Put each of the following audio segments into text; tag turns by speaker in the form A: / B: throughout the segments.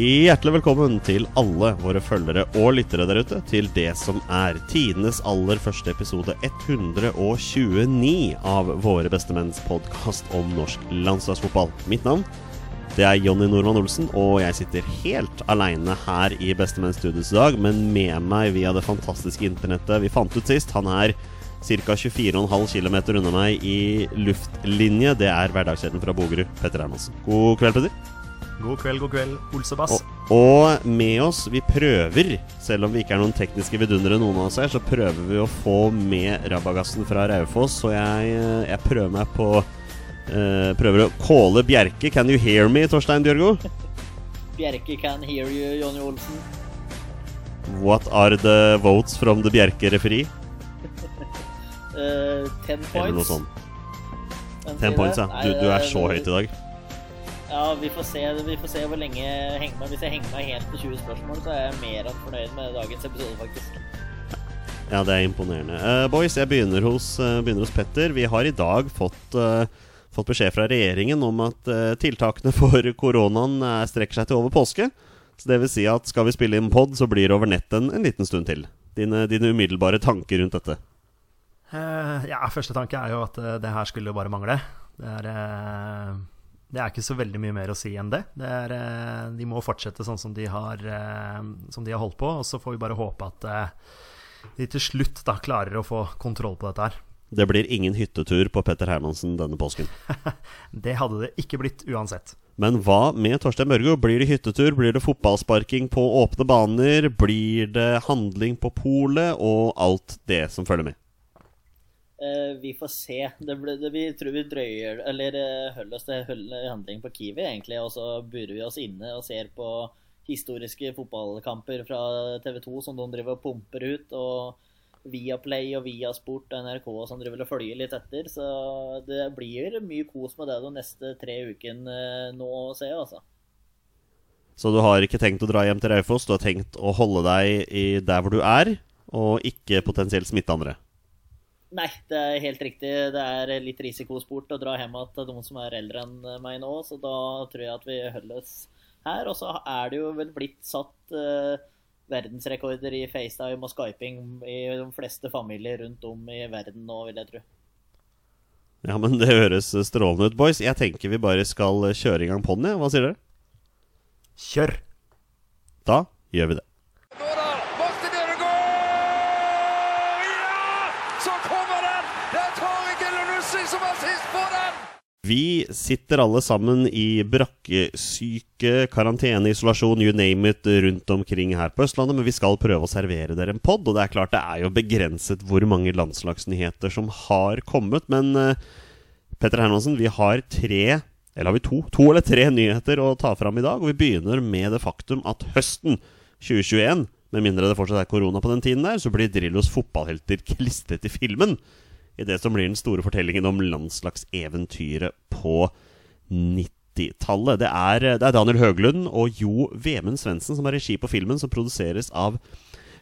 A: Hjertelig velkommen til alle våre følgere og lyttere der ute til det som er tidenes aller første episode 129 av Våre bestemenns podkast om norsk landslagsfotball. Mitt navn det er Jonny Normann Olsen, og jeg sitter helt aleine her i Bestemenns studios i dag, men med meg via det fantastiske internettet vi fant ut sist. Han er ca. 24,5 km unna meg i luftlinje. Det er hverdagshelten fra Bogerud, Petter Hermansen. God kveld, Petter.
B: God kveld, god kveld, Olsebass.
A: Og, og, med oss, vi prøver, selv om vi ikke er noen tekniske vidundere, noen av oss her, så prøver vi å få med rabagassen fra Raufoss. Så jeg, jeg prøver meg på uh, Prøver å calle Bjerke. Can you hear me, Torstein Bjørgo?
C: Bjerke can hear you, Jonny Olsen.
A: What are the votes from the Bjerke referee?
C: uh, ten points.
A: Eller noe sånt. Ten points, ja. Du, du er så høyt i dag.
C: Ja, vi får, se, vi får se hvor lenge jeg henger meg. Hvis jeg henger meg helt til 20 spørsmål, så er jeg mer enn fornøyd med dagens episode, faktisk.
A: Ja, det er imponerende. Uh, boys, jeg begynner hos, uh, begynner hos, Petter. Vi har i dag fått, uh, fått beskjed fra regjeringen om at tiltakene for koronaen strekker seg til over påske. Så det vil si at skal vi spille inn pod, så blir det over nett en, en liten stund til. Dine, dine, umiddelbare tanker rundt dette?
B: ja, første tanke er jo at det her skulle jo bare mangle. Det er det er ikke så veldig mye mer å si enn det. det er, eh, de må fortsette sånn som de, har, eh, som de har holdt på, og så får vi bare håpe at eh, de til slutt da klarer å få kontroll på dette her.
A: Det blir ingen hyttetur på Petter Hermansen denne påsken.
B: det hadde det ikke blitt uansett.
A: Men hva med Torstein Børgo? Blir det hyttetur? Blir det fotballsparking på åpne baner? Blir det handling på polet og alt det som følger med?
C: Uh, vi får se. Det ble, det, vi tror vi drøyer Eller uh, holder oss til handling på Kiwi, egentlig. Og så burer vi oss inne og ser på historiske fotballkamper fra TV 2 som de driver og pumper ut. Og via Play og Viasport og NRK som driver og følger litt etter. Så det blir mye kos med det de neste tre ukene uh, nå, ser jeg, altså.
A: Så du har ikke tenkt å dra hjem til Raufoss? Du har tenkt å holde deg der hvor du er, og ikke potensielt smitte andre?
C: Nei, det er helt riktig. Det er litt risikosport å dra hjem til noen som er eldre enn meg nå, så da tror jeg at vi holder oss her. Og så er det jo vel blitt satt uh, verdensrekorder i FaceTime og skyping i de fleste familier rundt om i verden nå, vil jeg tro.
A: Ja, men det høres strålende ut, boys. Jeg tenker vi bare skal kjøre i gang på den, Hva sier dere?
B: Kjør!
A: Da gjør vi det. Vi sitter alle sammen i brakkesyke, karantene, isolasjon, you name it, rundt omkring her på Østlandet, men vi skal prøve å servere dere en pod, og det er klart det er jo begrenset hvor mange landslagsnyheter som har kommet, men uh, Petter Hermansen, vi har tre eller har vi to? To eller tre nyheter å ta fram i dag. Og vi begynner med det faktum at høsten 2021, med mindre det fortsatt er korona på den tiden der, så blir Drillos fotballhelter klistret i filmen i det som blir den store fortellingen om landslagseventyret på 90-tallet. Det, det, er Daniel Høglund og Jo Vemund Svendsen som har regi på filmen, som produseres av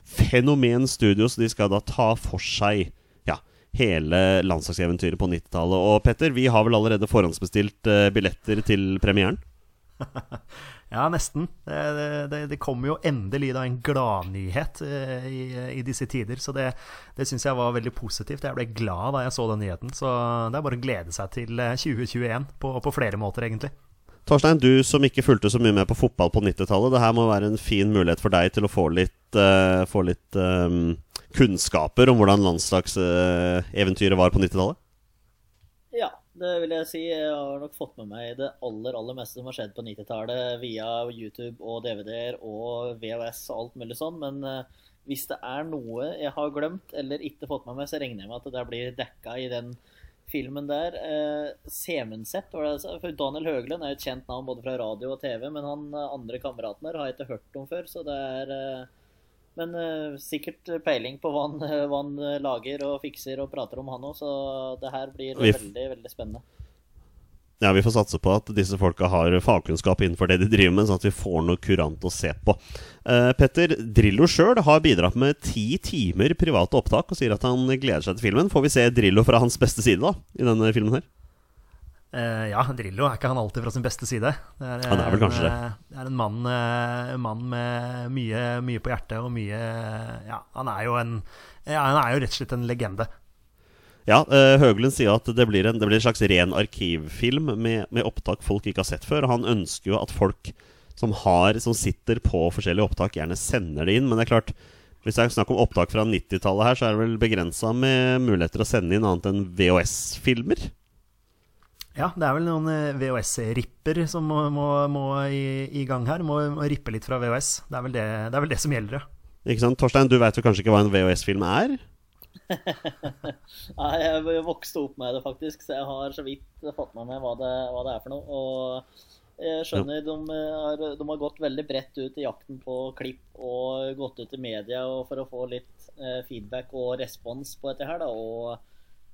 A: Fenomen Studios. De skal da ta for seg ja, hele landslagseventyret på 90-tallet. Og Petter, vi har vel allerede forhåndsbestilt uh, billetter til premieren?
B: Ja, nesten. Det, det, det kommer jo endelig da en gladnyhet uh, i, i disse tider. Så det, det syns jeg var veldig positivt. Jeg ble glad da jeg så den nyheten. Så det er bare å glede seg til 2021 eh, på, på flere måter, egentlig.
A: Torstein, du som ikke fulgte så mye med på fotball på 90-tallet. Det her må være en fin mulighet for deg til å få litt, uh, få litt um, kunnskaper om hvordan landslagseventyret uh, var på 90-tallet?
C: Det vil jeg si. Jeg har nok fått med meg det aller aller meste som har skjedd på 90-tallet via YouTube og DVD-er og VHS og alt mulig sånn. Men uh, hvis det er noe jeg har glemt eller ikke fått med meg, så regner jeg med at det blir dekka i den filmen der. Var det For Daniel Høglund er et kjent navn både fra radio og TV, men han eh, andre kameraten der har jeg ikke hørt om før, så det er uh, men uh, sikkert peiling på hva han, hva han, lager og fikser og prater om, han òg. Så det her blir veldig, veldig spennende.
A: Ja, Vi får satse på at disse folka har fagkunnskap innenfor det de driver med, sånn at vi får noe kurant å se på. Uh, Petter Drillo sjøl har bidratt med ti timer private opptak og sier at han gleder seg til filmen. Får vi se Drillo fra hans beste side da, i denne filmen her?
B: Eh, ja, Drillo er ikke han alltid fra sin beste side.
A: Er, han er vel kanskje det.
B: Eh, det er en mann, eh, en mann med mye, mye, på hjertet og mye Ja, han er jo en ja, Han er jo rett og slett en legende.
A: Ja, Høglund sier at det blir, en, det blir en slags ren arkivfilm med, med, opptak folk ikke har sett før. Og han ønsker jo at folk som, har, som sitter på forskjellige opptak, gjerne sender det inn. Men det er klart, hvis det er snakk om opptak fra 90-tallet her, så er det vel begrensa med muligheter å sende inn annet enn VHS-filmer?
B: Ja, det er vel noen eh, VHS-ripper som må, må, må i, i, gang her. Må, må, rippe litt fra VHS. Det er vel det, det, er vel det som gjelder, ja.
A: Ikke sant? Torstein, du veit jo kanskje ikke hva en VHS-film er?
C: Nei, jeg vokste opp med det, faktisk, så jeg har så vidt fått med meg hva det, hva det er for noe. Og jeg skjønner ja. de, har, de, har, gått veldig bredt ut i jakten på klipp og gått ut i media for å få litt eh, feedback og respons på dette her. da, og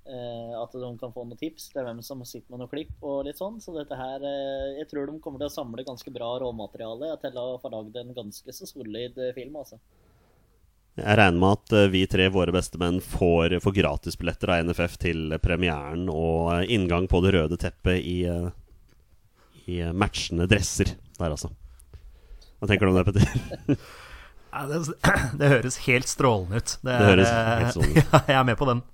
C: at de kan få noen tips til hvem som sitter med noen klipp og litt sånn. Så dette her eh, Jeg tror de kommer til å samle ganske bra råmateriale til å få lagd en ganske så solid eh, film, altså.
A: Jeg regner med at vi tre, våre bestemenn, får, får gratisbilletter av NFF til premieren og inngang på det røde teppet i, i matchende dresser der, altså. Hva tenker du om det, Petter?
B: ja, det, det, høres helt strålende ut.
A: Det, det høres helt strålende ut.
B: Ja, jeg er med på den.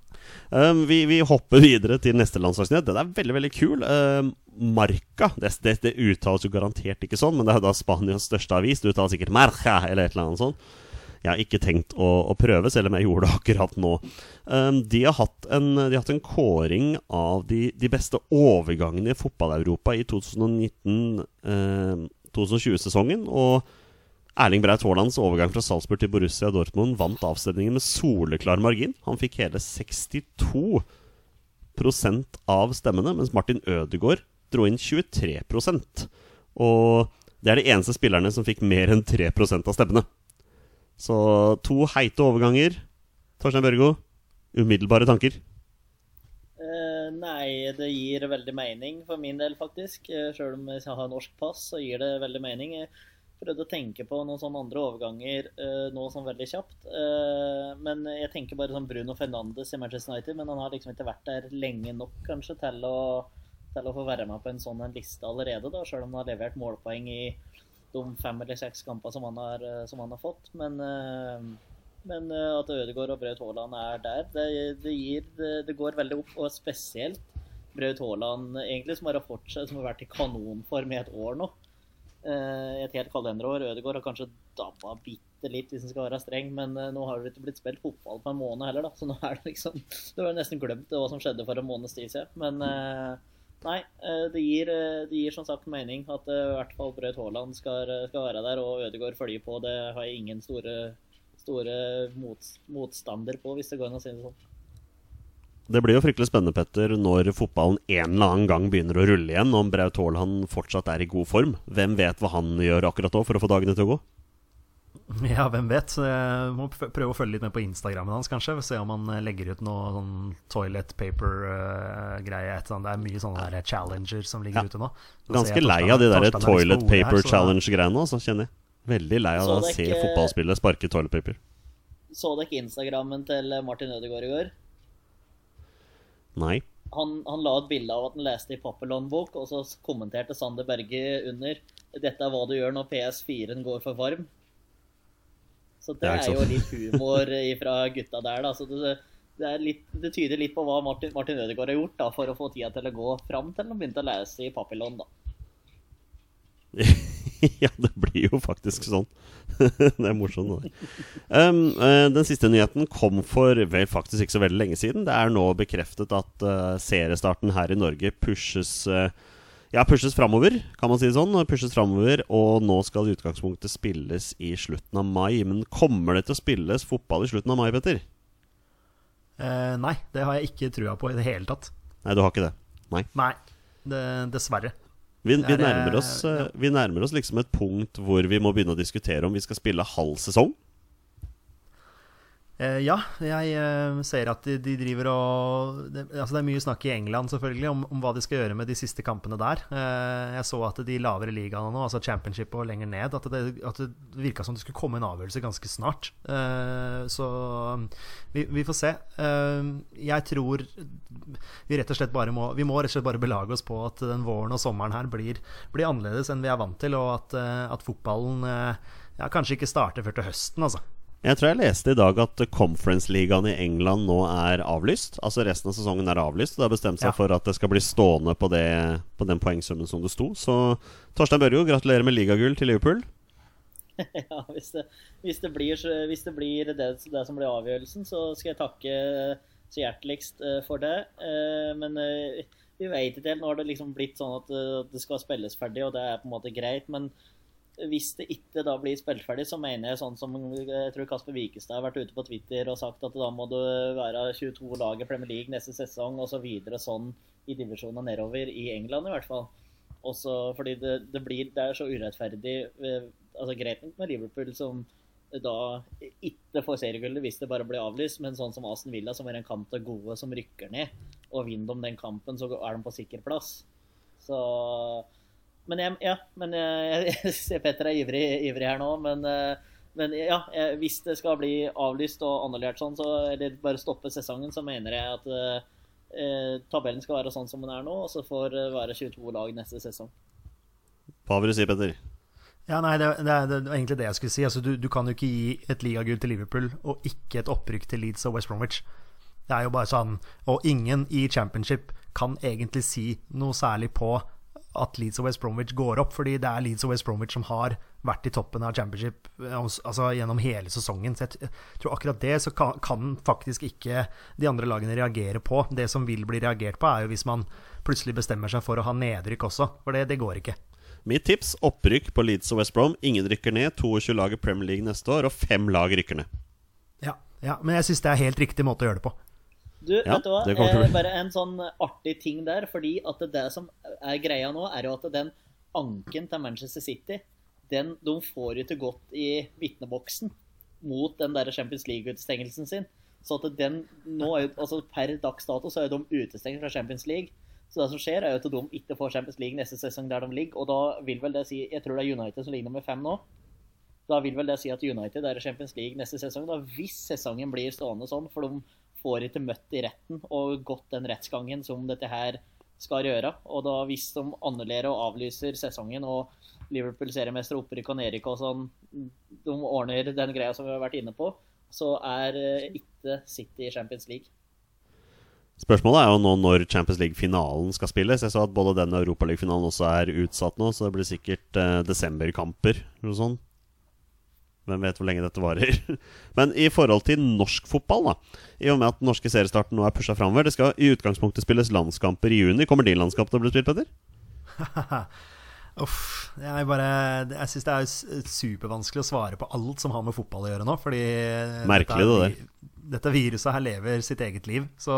A: Um, vi, vi, hopper videre til neste landslagsnyhet. Den er veldig veldig kul. Um, Marca. Det, det, det, uttales jo garantert ikke sånn, men det er da Spanias største avis. Det uttales sikkert Marca eller et eller annet sånt. Jeg har ikke tenkt å, å prøve, selv om jeg gjorde det akkurat nå. Um, de, har en, de, har hatt en, kåring av de, de beste overgangene i fotball-Europa i 2019-2020-sesongen. og Erling Braut Haalands overgang fra Salzburg til Borussia Dortmund vant avstemningen med soleklar margin. Han fikk hele 62% av stemmene, mens Martin Ødegaard dro inn 23% Og det er de eneste spillerne som fikk mer enn 3% av stemmene. Så to heite overganger. Torstein Børgo, umiddelbare tanker?
C: Uh, nei, det gir veldig mening for min del, faktisk. Eh, Sjøl om jeg har norsk pass, så gir det veldig mening. Uh, prøvde å tenke på noen sånne andre overganger uh, nå sånn veldig kjapt. Uh, men jeg tenker bare sånn Bruno Fernandes i Manchester United, men han har liksom ikke vært der lenge nok kanskje til å, til å få være med på en sånn en liste allerede, da, selv om han har levert målpoeng i de fem eller seks kampene som eh, som han har fått. Men, uh, men at Ødegaard og Braut Haaland er der, det, det, gir, det, det, går veldig opp. Og spesielt Braut Haaland, egentlig, som har, fortsatt, som har vært i kanonform i et år nå. Eh, et helt kalenderår. Ødegaard har kanskje dabba bitte litt, hvis en skal være streng, men eh, nå har det ikke blitt spilt fotball på en måned heller, da. Så nå er det liksom Du har nesten glemt hva som skjedde for en måneds tid siden. Men eh, nei, det gir, det gir, som sagt mening at i hvert fall Braut Haaland skal, skal, være der, og Ødegaard følger på. Det har jeg ingen store, store mot, motstander på, hvis det går an å si det sånn.
A: Det blir jo fryktelig spennende, Petter, når fotballen en eller annen gang begynner å rulle igjen. Om Braut Haaland fortsatt er i god form. Hvem vet hva han gjør akkurat nå for å få dagene til å gå?
B: Ja, hvem vet. Jeg må prøve å følge litt med på Instagrammen hans, kanskje. Se om han eh, legger ut noe sånn toilet paper-greie. Uh, det er mye sånne der challenger som ligger ja. ute nå.
A: nå Ganske lei av de der toilet paper challenge-greiene, altså, kjenner jeg. Veldig lei av å se fotballspillet sparke toilet paper.
C: Så dere Instagrammen til Martin Ødegaard i går?
A: Nei.
C: Han, han, la et bilde av at han leste i Papillon-bok og så kommenterte Sander Berge under 'Dette er hva du gjør når PS4-en går for varm'. Så det, det er, er, jo litt humor fra gutta der, da. Så det, det, litt, det, tyder litt på hva Martin, Martin Ødegaard har gjort da, for å få tida til å gå fram til han begynte å lese i Papillon, da.
A: ja, det blir jo faktisk sånn. det er morsomt. Det. Um, uh, den siste nyheten kom for vel faktisk ikke så veldig lenge siden. Det er nå bekreftet at uh, seriestarten her i Norge pushes uh, ja, pushes framover, kan man si det sånn. Pushes framover, og nå skal i utgangspunktet spilles i slutten av mai. Men kommer det til å spilles fotball i slutten av mai, Petter?
B: Uh, nei, det har jeg ikke trua på i det hele tatt.
A: Nei, du har ikke det? Nei.
B: Nei, det, dessverre.
A: Vi, vi, nærmer oss, vi, nærmer oss, liksom et punkt hvor vi må begynne å diskutere om vi skal spille halv sesong.
B: Eh, ja, jeg eh, ser at de, de driver og det, altså det er mye snakk i England selvfølgelig om, om, hva de skal gjøre med de siste kampene der. Eh, jeg så at de lavere ligaene nå, altså championship og lenger ned, at det, at det virka som det skulle komme en avgjørelse ganske snart. så vi, vi, får se. jeg tror vi rett og slett bare må Vi må rett og slett bare belage oss på at den våren og sommeren her blir, blir annerledes enn vi er vant til, og at, at fotballen ja, kanskje ikke starter før til høsten, altså.
A: Jeg tror jeg leste i dag at Conference-ligaen i England nå er avlyst. Altså resten av sesongen er avlyst. Og det har bestemt seg ja. for at det skal bli stående på, det, på den poengsummen som det sto. Så Torstein Børjo, gratulerer med ligagull til Liverpool.
C: Ja, hvis det, hvis det, blir, hvis det, blir det, det, som blir avgjørelsen, så skal jeg takke så hjerteligst eh, for det. Eh, men eh, vi vet ikke helt. Nå har det liksom blitt sånn at det skal spilles ferdig, og det er på en måte greit. men hvis det ikke da blir spilt ferdig, så mener jeg sånn som jeg tror Kasper Wikestad har vært ute på Twitter og sagt at da må det være 22 lag i Premier League neste sesong osv. Så sånn i divisjonen nedover, i England i hvert fall. Også fordi det, det, blir, det er så urettferdig. Eh, altså Greit nok med Liverpool som da ikke får seriegullet hvis det bare blir avlyst, men sånn som Aston Villa, som er en kamp til gode som rykker ned, og vinner de den kampen, så er de på sikker plass. Så men jeg, ja, men jeg, jeg ser Petter er ivrig, ivrig, her nå. Men, eh, men ja, hvis det skal bli avlyst og annullert sånn, så, eller bare stoppe sesongen, så mener jeg at eh, tabellen skal være sånn som den er nå, og så får det være 22 lag neste sesong.
A: Hva vil du si, Petter?
B: Ja, nei, det, det, det, det, var egentlig det jeg skulle si. Altså, du, du kan jo ikke gi et ligagull til Liverpool og ikke et opprykk til Leeds og West Bromwich. Det er jo bare sånn Og ingen i championship kan egentlig si noe særlig på at Leeds og West Bromwich går opp, fordi det er Leeds og West Bromwich som har vært i toppen av championship eh, altså gjennom hele sesongen. Så jeg tror akkurat det så kan, kan, faktisk ikke de andre lagene reagere på. Det som vil bli reagert på, er jo hvis man plutselig bestemmer seg for å ha nedrykk også, for det, det går ikke.
A: Mitt tips opprykk på Leeds og West Brom. Ingen rykker ned. 22 lag i Premier League neste år, og fem lag rykker ned.
B: Ja, ja men jeg syns det er helt riktig måte å gjøre det på.
C: Du, ja, vet du hva? Eh, bare en sånn artig ting der. fordi at det som er greia nå, er jo at den anken til Manchester City, den, de får jo til godt i vitneboksen mot den der Champions League-utestengelsen sin. Så at den nå er jo, altså Per dags dato så er de utestengt fra Champions League. Så det som skjer, er jo at de ikke får Champions League neste sesong der de ligger. Og da vil vel det si Jeg tror det er United som ligger nummer fem nå. Da vil vel det si at United er Champions League neste sesong, da, hvis sesongen blir stående sånn. For de får ikke møtt i retten og gått den rettsgangen som dette her skal gjøre. Og da hvis de annullerer og avlyser sesongen og Liverpool seriemester opprykk og nedrykk og sånn, de ordner den greia som vi har vært inne på, så er eh, ikke City i Champions League.
A: Spørsmålet er jo nå når Champions League-finalen skal spilles. Jeg så at både den og Europaliga-finalen også er utsatt nå, så det blir sikkert eh, desemberkamper. Noe sånt. Hvem vet hvor lenge dette varer. Men i forhold til norsk fotball, da i og med at den norske seriestarten nå er pusha framover Det skal i utgangspunktet spilles landskamper i juni. Kommer din landskamp til å bli spilt, Petter?
B: Uff. Jeg bare Jeg syns det er supervanskelig å svare på alt som har med fotball å gjøre nå. Fordi
A: Merkelig, det der.
B: Dette viruset her lever sitt eget liv. Så,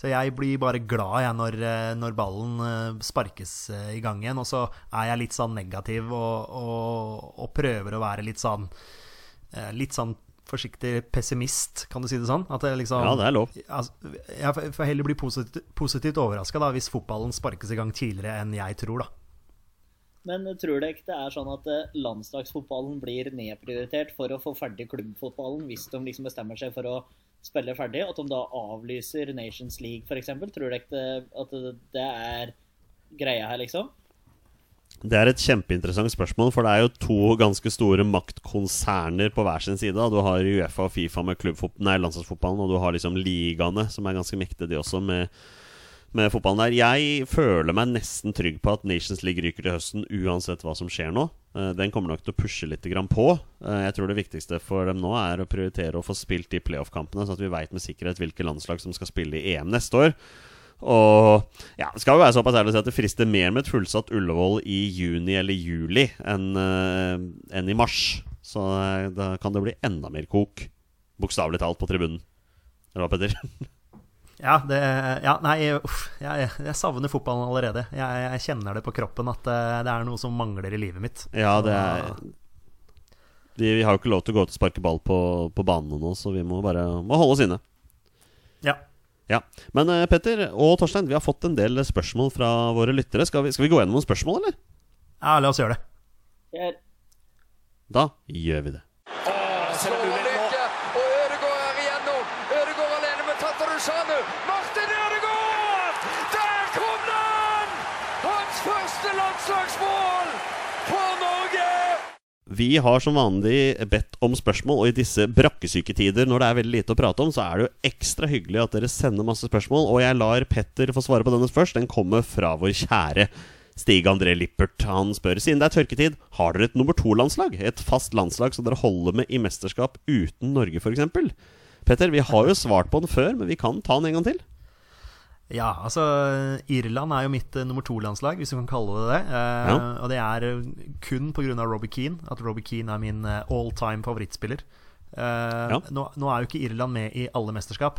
B: så jeg blir bare glad jeg når, når, ballen eh, sparkes eh, i gang igjen. Og så er jeg litt sånn negativ og, og, og prøver å være litt sånn eh, Litt sånn forsiktig pessimist, kan du si det sånn?
A: Det liksom, ja, det er lov.
B: Altså, jeg får heller bli positivt, positivt overraska hvis fotballen sparkes i gang tidligere enn jeg tror, da.
C: Men tror dere ikke det er sånn at eh, landslagsfotballen blir nedprioritert for å få ferdig klubbfotballen, hvis de liksom bestemmer seg for å spille ferdig? At de da avlyser Nations League, f.eks.? Tror du ikke at det er greia her, liksom?
A: Det er et kjempeinteressant spørsmål, for det er jo to ganske store maktkonserner på hver sin side. Du har Uefa og Fifa med nei, landslagsfotballen, og du har liksom ligaene, som er ganske mektige, de også, med, med, fotballen der. Jeg føler meg nesten trygg på at Nations League ryker til høsten uansett hva som skjer nå. Eh, den kommer nok til å pushe litt på. Eh, jeg tror det viktigste for dem nå er å prioritere å få spilt de playoff-kampene, sånn at vi veit med sikkerhet hvilke landslag som skal spille i EM neste år. Og ja, det skal jo være såpass ærlig å si at det frister mer med et fullsatt Ullevål i juni eller juli enn uh, enn i mars. Så da kan det bli enda mer kok, bokstavelig talt, på tribunen. Eller hva, Petter?
B: Ja, det, ja, nei, uff, jeg, jeg, savner fotballen allerede. Jeg, jeg, kjenner det på kroppen at det, eh, det, er noe som mangler i livet mitt.
A: Ja, det er Vi, vi har jo ikke lov til å gå ut og sparke ball på, på banene nå, så vi må bare må holde oss inne.
B: Ja.
A: Ja. Men eh, Petter og Torstein, vi har fått en del spørsmål fra våre lyttere. Skal vi, skal vi gå gjennom noen spørsmål, eller?
B: ja, la oss gjøre det.
A: Da gjør vi det.
D: Slår han ikke, og Ødegaard er igjennom. Ødegaard alene med Tatarusanu. Martin Ødegaard! Der kom den! Hans første landslagsmål for Norge!
A: Vi har som vanlig bedt om spørsmål, og i disse brakkesyke tider når det er veldig lite å prate om, så er det jo ekstra hyggelig at dere sender masse spørsmål. Og jeg lar Petter få svare på denne først. Den kommer fra vår kjære Stig André Lippert. Han spør siden det er tørketid, har dere et nummer to-landslag? Et fast landslag som dere holder med i mesterskap uten Norge, f.eks.? Petter, vi har jo svart på den før, men vi kan ta den en gang til.
B: Ja, altså Irland er jo mitt uh, nummer to-landslag, hvis du kan kalle det det. Uh,
A: Ja.
B: Og det er uh, kun pga. Robbie Keane. At Robbie Keane er min uh, all time favorittspiller. Eh,
A: Ja.
B: nå, nå er jo ikke Irland med i alle mesterskap,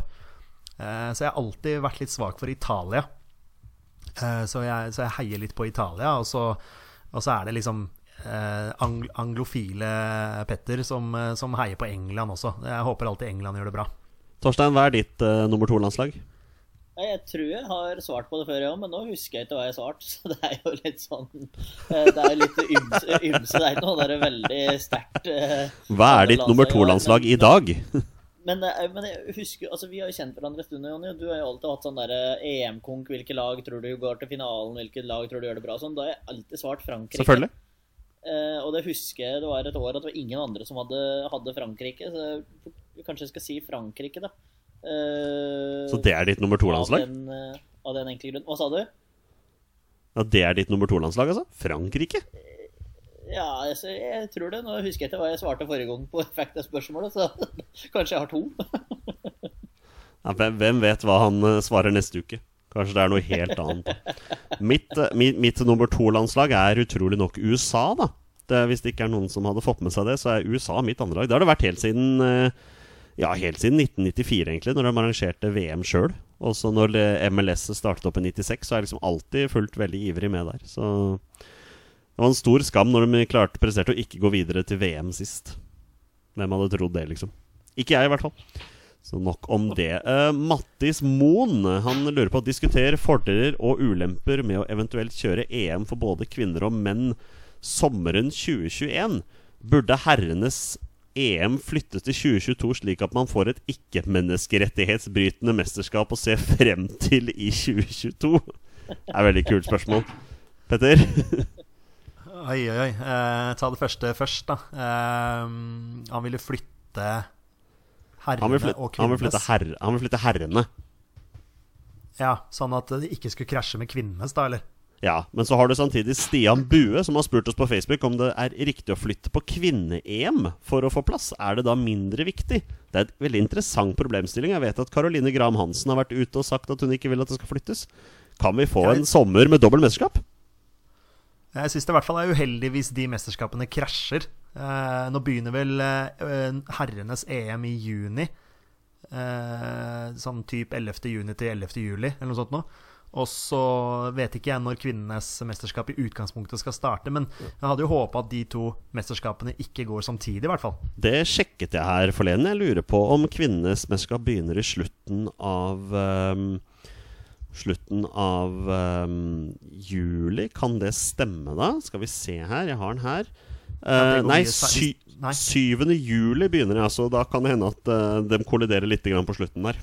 B: Eh, så jeg har alltid vært litt svak for Italia. Eh, så, jeg, så jeg heier litt på Italia, og så, og så er det liksom eh, ang anglofile Petter som, eh, som heier på England også. Jeg håper alltid England gjør det bra.
A: Torstein, hva er ditt uh, nummer to-landslag?
C: Jeg tror jeg har svart på det før, ja, men nå husker jeg ikke hva jeg har svart. Så det er jo litt sånn eh, Det er litt ymse. ymse. Det er ikke noe det er veldig sterkt. eh,
A: Hva er ditt nummer to-landslag i dag?
C: Men, eh, men jeg husker, altså vi har jo kjent hverandre en stund, Jonny. Du har jo alltid hatt sånn derre EM-konk. Hvilke lag tror du går til finalen? Hvilke lag tror du gjør det bra? Sånn, da har jeg alltid svart Frankrike.
A: Selvfølgelig.
C: Eh, og det husker jeg det var et år at det var ingen andre som hadde, hadde Frankrike. Så jeg, kanskje jeg skal si Frankrike, da. Eh,
A: Så det er ditt nummer to-landslag?
C: den, eh, av den enkle grunn. Hva sa du?
A: Ja, det er ditt nummer to-landslag, altså? Frankrike?
C: Ja, jeg, jeg tror det. Nå husker jeg ikke hva jeg svarte forrige gang på fakta-spørsmålet, så kanskje jeg har to.
A: Ja, hvem, vet hva han eh, svarer neste uke? Kanskje det er noe helt annet. Mitt, mitt, mitt nummer to-landslag er utrolig nok USA, da. Det, hvis det ikke er noen som hadde fått med seg det, så er USA mitt andre lag. Det har det vært helt siden eh, Ja, helt siden 1994, egentlig, når de arrangerte VM sjøl. Og så når MLS startet opp i 96, så har jeg liksom alltid fulgt veldig ivrig med der. Så det var en stor skam når de klarte presterte å ikke gå videre til VM sist. Hvem hadde trodd det, liksom? Ikke jeg, i hvert fall. Så nok om det. Uh, Mattis Moen han lurer på å diskutere fordeler og ulemper med å eventuelt kjøre EM for både kvinner og menn sommeren 2021. Burde herrenes EM flyttes til 2022 slik at man får et ikke-menneskerettighetsbrytende mesterskap å se frem til i 2022? Det er veldig kult spørsmål. Petter?
B: Oi, oi, oi. Eh, ta det første først, da. Eh, han ville flytte herrene
A: Han vil flytte,
B: og
A: han vil flytte, herre, han vil flytte herrene.
B: Ja, sånn at det ikke skulle krasje med kvinnenes, da, eller?
A: Ja, men så har du samtidig Stian Bue, som har spurt oss på Facebook om det er riktig å flytte på kvinne-EM for å få plass. Er det da mindre viktig? Det er et veldig interessant problemstilling. Jeg vet at Caroline Graham Hansen har vært ute og sagt at hun ikke vil at det skal flyttes. Kan vi få en sommer med dobbelt mesterskap?
B: Jeg syns det i hvert fall er uheldig hvis de mesterskapene krasjer. Eh, nå begynner vel eh, herrenes EM i juni. Eh, sånn type 11. juni til 11. juli, eller noe sånt noe. Og så vet ikke jeg når kvinnenes mesterskap i utgangspunktet skal starte, men jeg hadde jo håpa at de to mesterskapene ikke går samtidig, i hvert fall.
A: Det sjekket jeg her forleden. Jeg lurer på om kvinnenes mesterskap begynner i slutten av um, Slutten av um, juli. Kan det stemme, da? Skal vi se her. Jeg har den her. Eh,
B: går
A: nei, sy
B: nei.
A: 7. juli begynner det. Altså, da kan det hende at uh, de kolliderer litt grann på slutten der.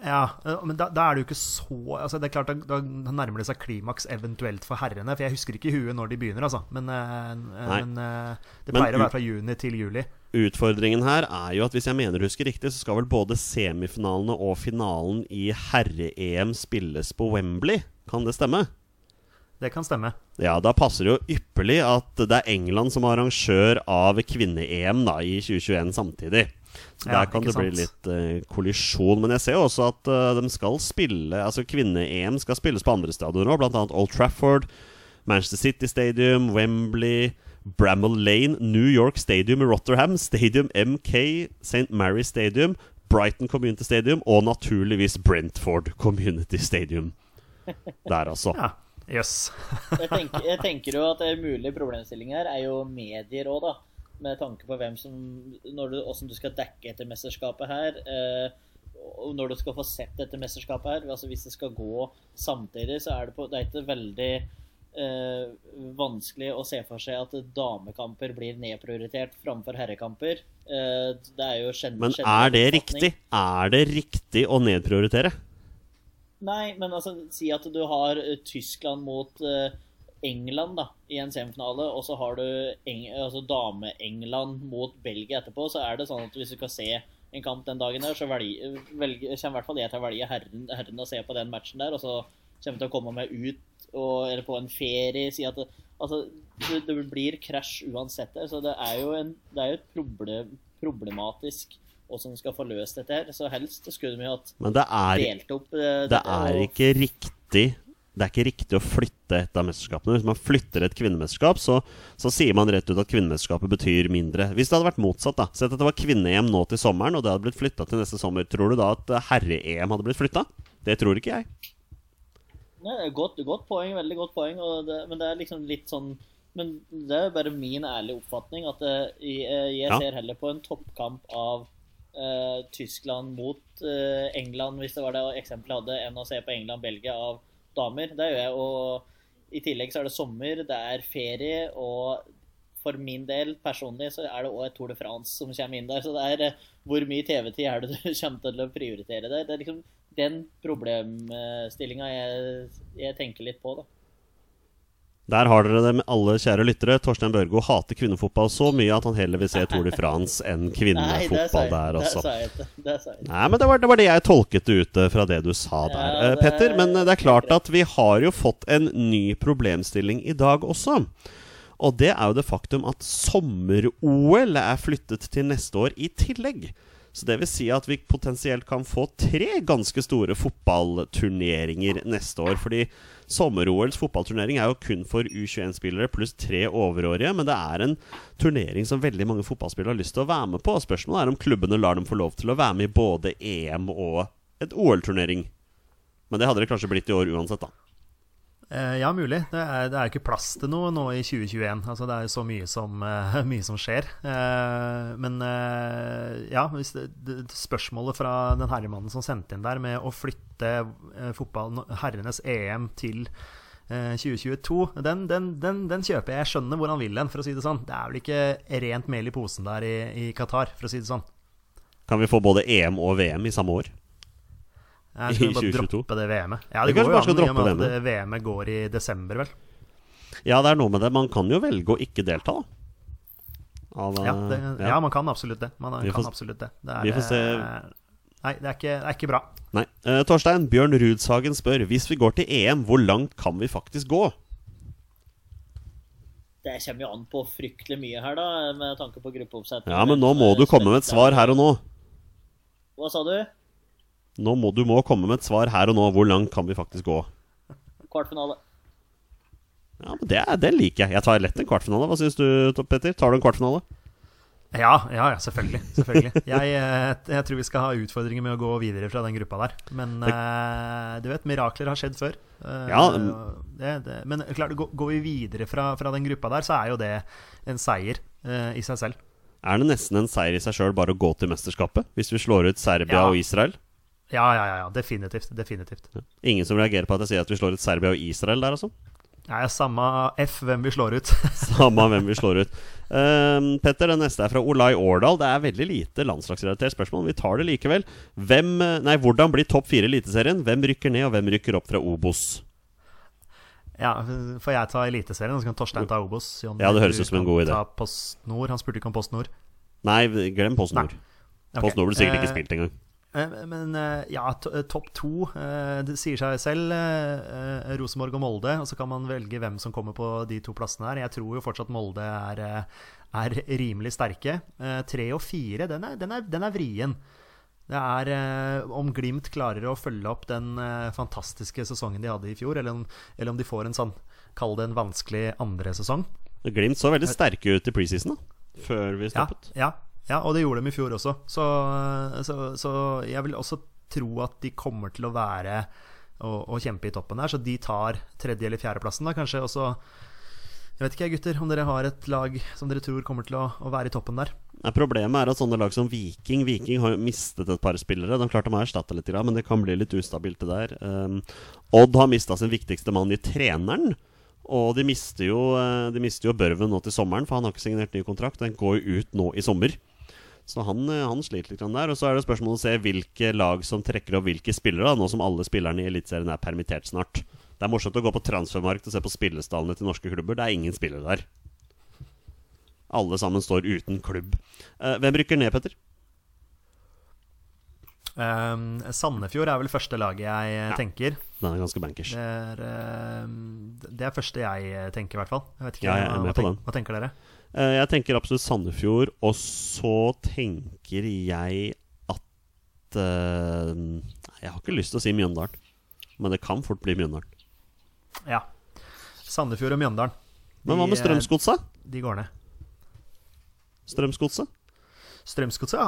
B: Ja, eh, men da, da er det jo ikke så altså Det er klart, da, da nærmer det seg klimaks eventuelt for herrene. For jeg husker ikke i huet når de begynner, altså. Men, eh, men eh, det
A: Men
B: pleier å være fra juni til juli.
A: Utfordringen her er jo at hvis jeg mener du husker riktig, så skal vel både semifinalene og finalen i herre-EM spilles på Wembley. Kan det stemme?
B: Det kan stemme.
A: Ja, da passer det jo ypperlig at det er England som er arrangør av kvinne-EM da i 2021 samtidig. Så
B: Ja,
A: der kan
B: det
A: det bli litt uh, kollisjon. Men jeg ser jo også at uh, de skal spille Altså kvinne-EM skal spilles på andre stadioner òg, bl.a. Old Trafford, Manchester City Stadium, Wembley, Bramall Lane, New York Stadium i Rotterham, Stadium MK, St. Mary Stadium, Brighton Community Stadium og naturligvis Brentford Community Stadium. Der, altså.
B: Ja, jøss.
C: Jeg tenker, jeg tenker jo at en mulig problemstilling her er jo medier òg, da. Med tanke på hvem som når du, Hvordan du skal dekke etter mesterskapet her. Eh, og når du skal få sett dette mesterskapet her. altså Hvis det skal gå samtidig, så er det, på, det er ikke veldig eh, vanskelig å se for seg at damekamper blir nedprioritert framfor herrekamper. Eh, det er jo generell
A: Men er det riktig? Er det riktig å nedprioritere?
C: Nei, men altså, si at du har uh, Tyskland mot uh, England da, i en semifinale, og så har du altså dame-England mot Belgia etterpå, så er det sånn at hvis du skal se en kamp den dagen der, så velge, velge, kommer i hvert fall jeg til å velge herren, herren å se på den matchen der, og så kommer jeg til å komme meg ut og, eller på en ferie, si at det, altså, det, det blir krasj uansett. Der, så det er jo, en, det er jo et problem, problematisk hvordan skal få løst dette her. Så helst skulle vi hatt
A: Men det
C: delt opp uh,
A: det er ikke riktig det er ikke riktig å flytte et av mesterskapene. Hvis man flytter et kvinnemesterskap, så, så sier man rett ut at kvinnemesterskapet betyr mindre. Hvis det hadde vært motsatt, da Sett at det var kvinne-EM nå til sommeren, og det hadde blitt flytta til neste sommer. Tror du da at herre-EM hadde blitt flytta? Det tror ikke jeg.
C: Nei, godt, godt poeng, veldig godt poeng. Det, men det er liksom litt sånn Men det er bare min ærlige oppfatning at jeg, jeg ja. ser heller på en toppkamp av uh, Tyskland mot uh, England, hvis det var det eksempelet jeg hadde, enn å se på England-Belgia av damer. Det gjør jeg. Og i tillegg så er det sommer, det er ferie, og for min del personlig så er det òg et Tour de France som kommer inn der. Så det er uh, hvor mye TV-tid er det du kommer til å prioritere der? Det er liksom den problemstillinga jeg, jeg tenker litt på, da.
A: Der har dere det med alle kjære lyttere. Torstein Børgo hater kvinnefotball så mye at han heller vil se Tour de France enn kvinnefotball der også. Nei, men det var, det var, det jeg tolket ut fra det du sa der, ja, det, Petter. Men det er klart at vi har jo fått en ny problemstilling i dag også. Og det er jo det faktum at sommer-OL er flyttet til neste år i tillegg. Så det vil si at vi potensielt kan få tre ganske store fotballturneringer neste år. Fordi sommer-OLs fotballturnering er jo kun for U21-spillere pluss tre overårige. Men det er en turnering som veldig mange fotballspillere har lyst til å være med på. Spørsmålet er om klubbene lar dem få lov til å være med i både EM og et OL-turnering. Men det hadde det kanskje blitt i år uansett, da.
B: Eh, ja, mulig. Det er, er ikke plass til noe nå i 2021. Altså, det er jo så mye som, uh, mye som skjer. Uh, men ja, det, spørsmålet fra den herremannen som sendte inn der, med å flytte fotball, herrenes EM til 2022, den, den, den, den, kjøper jeg. Jeg skjønner hvor han vil hen, for å si det sånn. Det er vel ikke rent mel i posen der i, i Qatar, for å si det sånn.
A: Kan vi få både EM og VM i samme år?
B: Jeg skal bare droppe det VM-et. Ja, det, det går jo an i og med at VM-et går i desember, vel.
A: Ja, det er noe med det. Man kan jo velge å ikke delta, da.
B: Av, ja, det, ja. ja, man kan absolutt det. Man kan får, absolutt det. det er,
A: vi får se.
B: Nei, det er, ikke, det er ikke bra.
A: Nei. Uh, Torstein, Bjørn Rudshagen spør Hvis vi går til EM, hvor langt kan vi faktisk gå?
C: Det kommer jo an på fryktelig mye her, da, med tanke på gruppeoppsetning.
A: Ja, men nå må du komme med et svar her og nå.
C: Hva sa du?
A: Nå må du må komme med et svar her og nå. Hvor langt kan vi faktisk gå?
C: Kvartfinale.
A: Ja, men det, det liker jeg. Jeg tar lett en kvartfinale. Hva syns du, Petter? Tar du en kvartfinale?
B: Ja, ja, ja selvfølgelig. selvfølgelig. Jeg, eh, jeg, tror vi skal ha utfordringer med å gå videre fra den gruppa der. Men uh, du vet, mirakler har skjedd før. Uh, ja, det, det. Men klart, går vi videre fra, fra, den gruppa der, så er jo det en seier uh, i seg selv.
A: Er det nesten en seier i seg sjøl bare å gå til mesterskapet? Hvis vi slår ut Serbia ja. og Israel?
B: Ja, ja, ja. Definitivt. definitivt. Ja.
A: Ingen som reagerer på at jeg sier at vi slår ut Serbia og Israel der, altså?
B: Nei, samme F hvem vi slår ut.
A: samme hvem vi slår ut. Um, Petter, den neste er fra Olai Årdal. Det er veldig lite landslagsrelatert spørsmål, men vi tar det likevel. Hvem, nei, hvordan blir topp fire i Eliteserien? Hvem rykker ned, og hvem rykker opp fra Obos?
B: Ja, Får jeg ta Eliteserien, så kan Torstein ta Obos?
A: Jon, ja, det høres ut som en god idé.
B: Han spurte ikke om Post Nord.
A: Nei, glem Post Nord. Okay. Post Nord blir sikkert ikke eh, spilt engang.
B: Eh, men eh, ja, eh, topp to Det sier seg selv. Rosenborg og Molde. Og så kan man velge hvem som kommer på de to plassene her. Jeg tror jo fortsatt Molde er, er rimelig sterke. Tre og fire, den er, den er, den er vrien. Det er om Glimt klarer å følge opp den fantastiske sesongen de hadde i fjor, eller om, eller om de får en sånn, kall det en vanskelig andre sesong.
A: Glimt så veldig sterke ut i preseason, da, før vi stoppet.
B: Ja, ja. Ja, og det gjorde de i fjor også. Så, så, så jeg vil også tro at de kommer til å være og, og, kjempe i toppen der. Så de tar tredje- eller fjerdeplassen, da kanskje. Og så Jeg vet ikke, gutter, om dere har et lag som dere tror kommer til å, å være i toppen der.
A: Ja, problemet er at sånne lag som Viking Viking har jo mistet et par spillere. De klarte å erstatte litt, men det kan bli litt ustabilt, det der. Um, Odd har mista sin viktigste mann i treneren. Og de mister, jo, eh, de mister jo Børven nå til sommeren, for han har ikke signert ny kontrakt. Den går jo ut nå i sommer. Så han, eh, han sliter litt der. Og så er det spørsmålet å se hvilke lag som trekker opp hvilke spillere, da, nå som alle spillerne i Eliteserien er permittert snart. Det er morsomt å gå på transfermarkt og se på spillestallene til norske klubber. Det er ingen spillere der. Alle sammen står uten klubb. Eh, hvem rykker ned, Petter?
B: Um, Sandefjord er vel første laget jeg ja, tenker.
A: Den er ganske bankers.
B: Det er, uh, det er første jeg tenker, i hvert fall. Jeg vet ikke,
A: ja, jeg er med
B: hva,
A: på den.
B: hva tenker dere?
A: Uh, jeg tenker absolutt Sandefjord, og så tenker jeg at uh, Jeg har ikke lyst til å si Mjøndalen, men det kan fort bli Mjøndalen.
B: Ja. Sandefjord og Mjøndalen.
A: Men hva med
B: eh,
A: Strømsgodset?
B: De går ned.
A: Strømsgodset?
B: Strømsgodset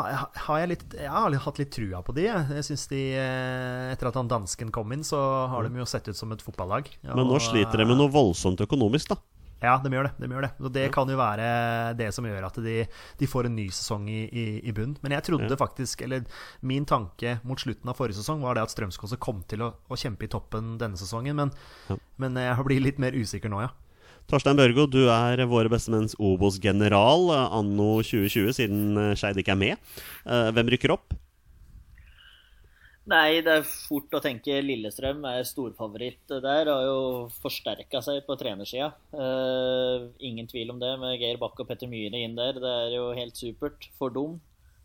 B: har jeg, litt, jeg har hatt litt trua på de. Jeg synes de, eh, Etter at han dansken kom inn, så har de jo sett ut som et fotballag.
A: Men nå sliter de med noe voldsomt økonomisk, da.
B: Ja, de gjør det. De gjør det. Og det kan jo være det som gjør at de, de får en ny sesong i, i, i bunn. Men jeg trodde
A: Ja.
B: faktisk, eller min tanke mot slutten av forrige sesong var det at Strømsgodset kom til å, å kjempe i toppen denne sesongen. Men,
A: Ja.
B: men jeg blir litt mer usikker nå, ja.
A: Torstein Børgo, du er våre bestemenns Obos-general eh, anno 2020, siden eh, Skeid ikke er med. Eh, Hvem rykker opp?
C: Nei, det er fort å tenke Lillestrøm er storfavoritt der. Har jo forsterka seg på trenersida. Uh, ingen tvil om det, med Geir Bakke og Petter Myhre inn der. Det er jo helt supert for dem.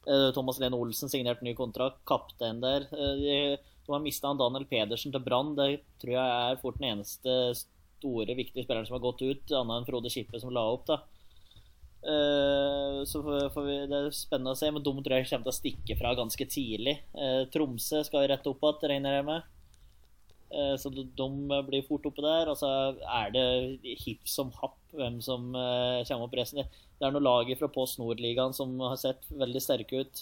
C: Uh, Thomas Lene Olsen signerte ny kontrakt, kaptein der. Uh, de, de har mista Daniel Pedersen til Brann. Det tror jeg er fort den eneste store, viktige spillerne som har gått ut, annet enn Frode Skippe som la opp, da. Uh, Så får vi, det er spennende å se, men dumt jeg kommer til å stikke fra ganske tidlig. Uh, Tromsø skal jo rette opp igjen, regner jeg med. Eh, Så de blir fort oppe der. Og så er det hipp som happ hvem som kommer opp resten. Det er noen lag fra Post Nord-ligaen som har sett veldig sterke ut.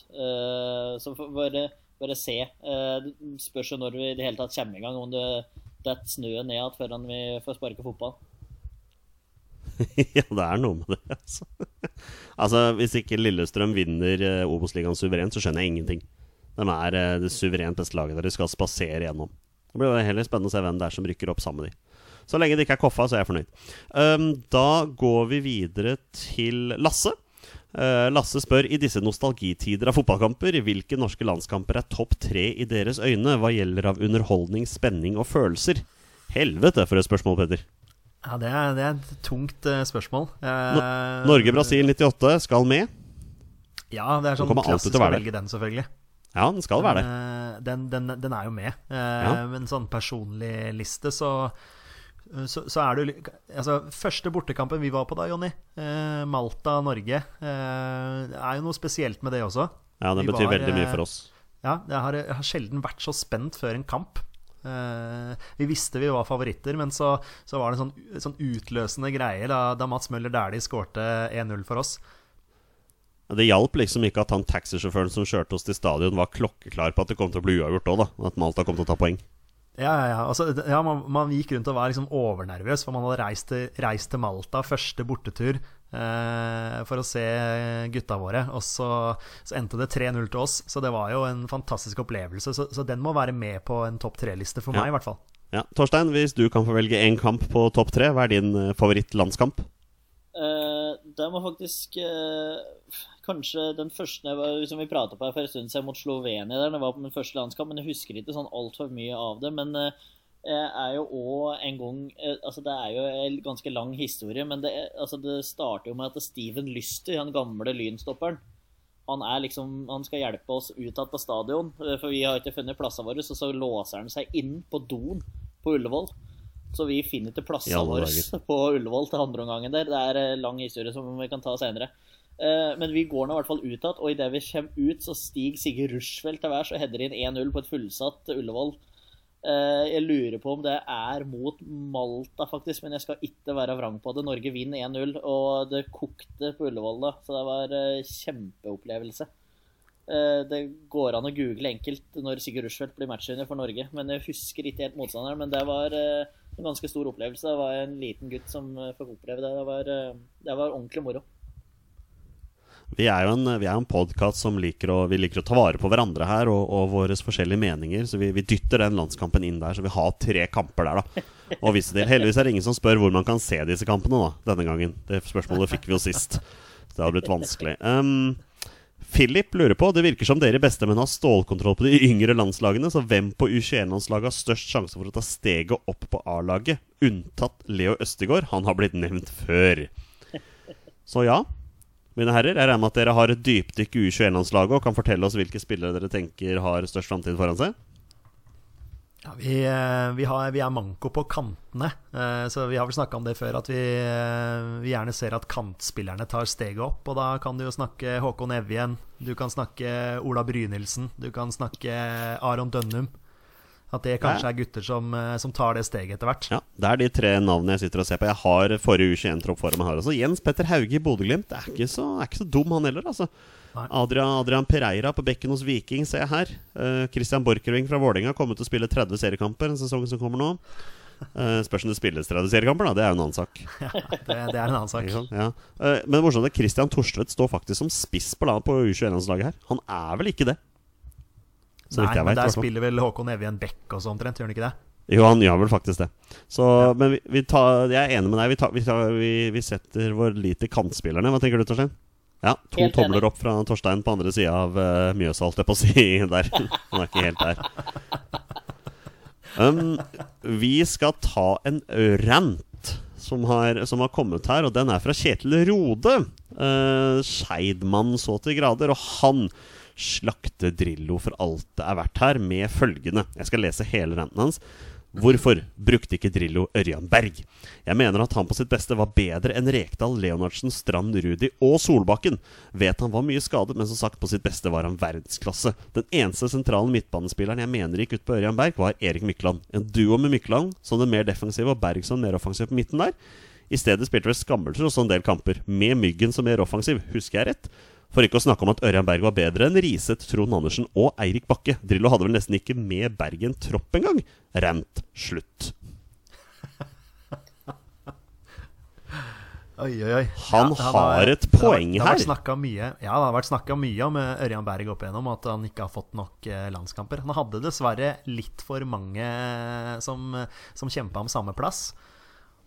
C: Så bare, bare se. Det spørs jo når vi i det hele tatt kommer i gang, om det detter snøen ned igjen før vi får sparke fotball.
A: ja, det er noe med det, altså. altså, hvis ikke Lillestrøm vinner eh, Obos-ligaen suverent, så skjønner jeg ingenting. De er eh, det suverent beste laget der de skal spasere gjennom. Det blir heller spennende å se hvem det er som rykker opp sammen med de. Så lenge det ikke er Koffa, så er jeg fornøyd. Um, da går vi videre til Lasse. Eh, Lasse spør i disse nostalgitider av fotballkamper hvilke norske landskamper er topp tre i deres øyne hva gjelder av underholdning, spenning og følelser. Helvete for et spørsmål, Petter.
B: Ja, Det er, det er et tungt eh, spørsmål. Eh,
A: Norge-Brasil 98 skal med.
B: Ja, det er sånn klassisk
A: å
B: velge den, selvfølgelig.
A: Ja, den skal være det.
B: Den, den, den er jo med.
A: Ja.
B: Men sånn personlig liste, så så, så er du altså, Første bortekampen vi var på da, Jonny, eh, Malta-Norge, eh, det er jo noe spesielt med det også.
A: Ja, det
B: Vi
A: betyr
B: var,
A: veldig mye
B: eh,
A: for oss.
B: Ja, jeg har, jeg har sjelden vært så spent før en kamp. Eh, vi visste vi var favoritter, men så, så var det en sånn, sånn utløsende greie da, da Mats Møller Dæhlie skårte 1-0 for oss.
A: Det hjalp liksom ikke at han taxisjåføren som kjørte oss til stadion, var klokkeklar på at det kom til å bli uavgjort òg, da. At Malta kom til å ta poeng.
B: Ja, ja. Altså, ja man, man gikk rundt og var liksom overnervøs, for man hadde reist til, reist til Malta, første bortetur, eh, for å se gutta våre. Og så, så endte det 3-0 til oss, så det var jo en fantastisk opplevelse. Så, så den må være med på en topp tre-liste for
A: Ja.
B: meg, i hvert fall.
A: Ja, Torstein, hvis du kan få velge én kamp på topp tre, hva er din eh, favorittlandskamp?
C: Det må faktisk eh, Kanskje den første var, som vi pratet på her for en stund siden mot Slovenia. der, Det var på min første landskamp, men jeg husker ikke sånn altfor mye av det. Men eh, jeg er jo òg en gang eh, Altså, det er jo en ganske lang historie, men det, altså, det starter jo med at Steven Lyster, han gamle lynstopperen han, liksom, han skal hjelpe oss ut igjen på stadion, eh, for vi har ikke funnet plassene våre. Så, så låser han seg inn på doen på Ullevål. Så vi finner ikke plassene våre på Ullevål til andre omgangen der. Det er en lang historie som vi kan ta senere. Eh, Men vi går nå i hvert fall ut igjen, og idet vi kommer ut, så stiger Sigurd Rushfeldt til værs og header inn 1-0 på et fullsatt Ullevål. Eh, Jeg lurer på om det er mot Malta, faktisk, men jeg skal ikke være vrang på det. Norge vinner 1-0, og det kokte på Ullevål da, så det var eh, kjempeopplevelse. Eh, Det går an å google enkelt når Sigurd Rushfeldt blir matchvinner for Norge, men jeg husker ikke helt motstanderen. Men det var, eh, en ganske stor opplevelse. Det var en liten gutt som eh, fikk oppleve det. Det var, eh, det var ordentlig moro.
A: Vi er jo en, vi en podkast som liker å, liker å ta vare på hverandre her og, og våre forskjellige meninger. Så vi, vi, dytter den landskampen inn der, så vi har tre kamper der, da. Og vise til. Heldigvis er det ingen som spør hvor man kan se disse kampene da, denne gangen. Det spørsmålet fikk vi jo sist. Så det har blitt vanskelig. Um, Philip lurer på Det virker som dere bestemenn har stålkontroll på de yngre landslagene. Så hvem på U21-landslaget har størst sjanse for å ta steget opp på A-laget? Unntatt Leo Østegård. Han har blitt nevnt før. Så ja, mine herrer. Jeg regner med at dere har et dypdykk i U21-landslaget og kan fortelle oss hvilke spillere dere tenker har størst framtid foran seg.
B: Ja, vi, eh, vi, har, vi, er manko på kantene, eh, så vi har vel snakka om det før. At vi, eh, vi, gjerne ser at kantspillerne tar steget opp. Og da kan du jo snakke Håkon Evjen, du kan snakke Ola Brynildsen, du kan snakke Aron Dønnum. At det kanskje er gutter som, som, tar det steget etter hvert.
A: Ja, Det er de tre navnene jeg sitter og ser på. Jeg har forrige U21-tropp foran meg her også. Jens Petter Hauge i Bodø-Glimt er, er ikke så dum, han heller. altså Adrian, Adrian, Pereira på bekken hos Viking ser jeg her. Uh, Christian Borchgrevink fra Vålerenga kommer til å spille 30 seriekamper en sesong som kommer nå. Uh, spørs om det spilles 30 seriekamper, da. Det er jo en annen sak.
B: Ja, det, det er en annen sak.
A: Ja. Uh, men morsomt er Christian Torstvedt står faktisk som spiss på, på U21-landslaget her. Han er vel ikke det?
B: Nei, men vet, der spiller vel Håkon Evjen Bekk også omtrent, gjør han ikke det?
A: Jo, han gjør vel faktisk det. Så, ja. Men vi, vi tar, jeg er enig med deg. Vi, tar, vi, tar, vi setter vår lit til kantspillerne. Hva tenker du, Torstein? Ja, to enig. opp fra Torstein på andre sida av uh, Mjøsa, holdt jeg på å si. Der. Han er ikke helt der. Um, vi skal ta en rant som har, som har, kommet her, og den er fra Kjetil Rode. Uh, Skeidmann så til grader. Og han slakte Drillo for alt det er verdt her, med følgende Jeg skal lese hele ranten hans. Hvorfor brukte ikke Drillo Ørjan Berg? Jeg mener at han på sitt beste var bedre enn Rekdal, Leonardsen, Strand, Rudi og Solbakken. Vet han var mye skadet, men som sagt, på sitt beste var han verdensklasse. Den eneste sentrale midtbanespilleren jeg mener gikk ut på Ørjan Berg, var Erik Mykland. En duo med Mykland som den mer defensive og Berg som mer offensiv på midten der. I stedet spilte vel Skammelser også en del kamper, med Myggen som mer offensiv, husker jeg rett? For ikke å snakke om at Ørjan Berg var bedre enn Riset, Trond Andersen og Eirik Bakke. Drillo hadde vel nesten ikke med Berg en tropp engang. Rant slutt.
B: Oi, oi, oi.
A: Han ja, har et poeng
B: det
A: har,
B: det har her. Mye, ja, det har vært snakka mye om eh, Ørjan Berg opp igjennom, at han ikke har fått nok eh, landskamper. Han hadde dessverre litt for mange som, som kjempa om samme plass.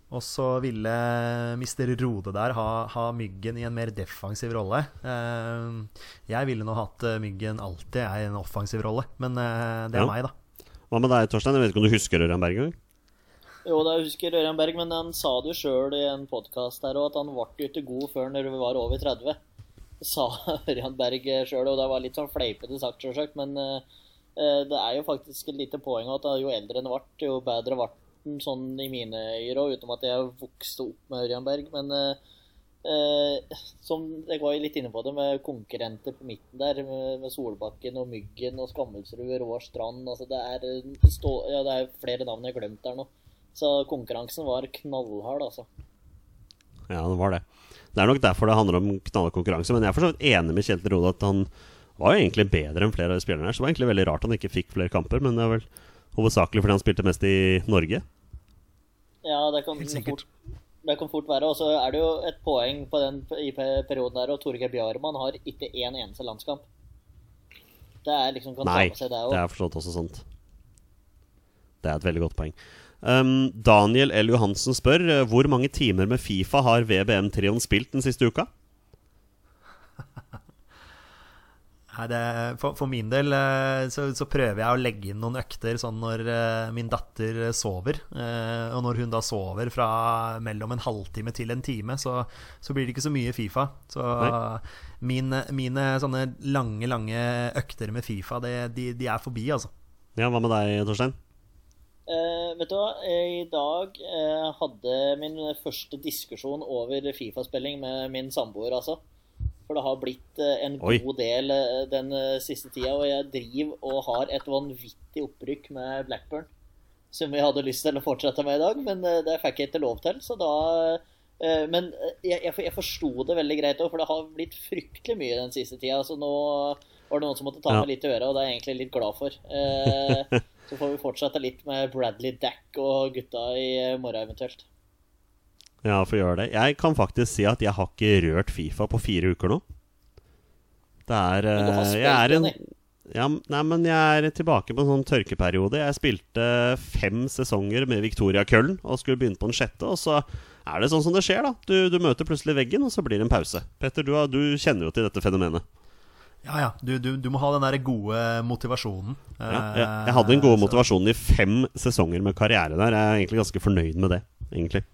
B: Og så ville mister Rode der ha, ha, Myggen i en mer defensiv rolle. Uh, jeg ville nå hatt uh, Myggen alltid i en offensiv rolle, men uh, det er ja. meg, da.
A: Hva med deg, Torstein? Jeg vet ikke om du husker Ørjan Berg engang?
C: Jo, da husker Ørjan Berg, men han sa det jo sjøl i en podkast her òg, at han ble ikke god før når vi var over 30. Sa Ørjan Berg sjøl, og det var litt sånn fleipete sagt, sjølsagt, men det er jo faktisk et lite poeng at jo eldre en ble, jo bedre ble Morten sånn i mine øyne utenom at jeg vokste opp med Ørjan Berg. Men eh, som jeg var litt inne på det, med konkurrenter på midten der, med, Solbakken og Myggen og Skammelsrud, Roar Strand altså det, er, stå, ja, det er flere navn jeg har glemt der nå. Så konkurransen var knallhard, altså.
A: Ja, det var det. Det er nok derfor det handler om knallhard konkurranse. Men jeg er for så vidt enig med Kjetil Rode at han var jo egentlig bedre enn flere av de spillerne her. Så det var egentlig veldig rart han ikke fikk flere kamper, men det er vel hovedsakelig fordi han spilte mest i Norge.
C: Ja, det kan, fort, det kan fort være. Og så er det jo et poeng på den i perioden der, og Torgeir Bjarmann har ikke én en eneste landskamp. Det er liksom kan
A: Nei, ta med seg det det er forstått også sant. Det er et veldig godt poeng. Um, Daniel L. Johansen spør eh, hvor mange timer med Fifa har VBM-trioen spilt den siste uka?
B: Nei, det, for, for, min del eh, så, så, prøver jeg å legge inn noen økter sånn når uh, min datter sover. Uh, og når hun da sover fra mellom en halvtime til en time, så, så blir det ikke så mye Fifa. Så uh, min, mine sånne lange, lange økter med Fifa, det, de, de, er forbi, altså.
A: Ja, Hva med deg, Torstein?
C: vet du hva, I dag hadde min første diskusjon over Fifa-spilling med min samboer, altså. For det har blitt eh, en Oi. god del eh, den eh, siste tida. Og jeg driver og har et vanvittig opprykk med Blackburn. Som vi hadde lyst til å fortsette med i dag, men det fikk jeg ikke lov til. Så da Men jeg, jeg forsto det veldig greit òg, for det har blitt fryktelig mye den siste tida. Så nå var det noen som måtte ta ja. meg litt i øret, og det er jeg egentlig litt glad for. Så får vi fortsette litt med Bradley Dack og gutta i morgen eventuelt.
A: Ja, få gjøre det. Jeg kan faktisk si at jeg har ikke rørt Fifa på fire uker nå. Det er
C: Men du har
A: eh,
C: spilt,
A: Jeg er en ja, Nei, men jeg er tilbake på en sånn tørkeperiode. Jeg spilte fem sesonger med Victoria Køllen og skulle begynne på den sjette. Og så er det sånn som det skjer, da. Du, du møter plutselig veggen, og så blir det en pause. Petter, du, du kjenner jo til dette fenomenet.
B: Ja, ja. Du, du, du må ha den der gode motivasjonen.
A: Ja, jeg, jeg hadde
B: den gode
A: motivasjonen i fem sesonger med karriere der. Jeg er egentlig ganske fornøyd med det, egentlig.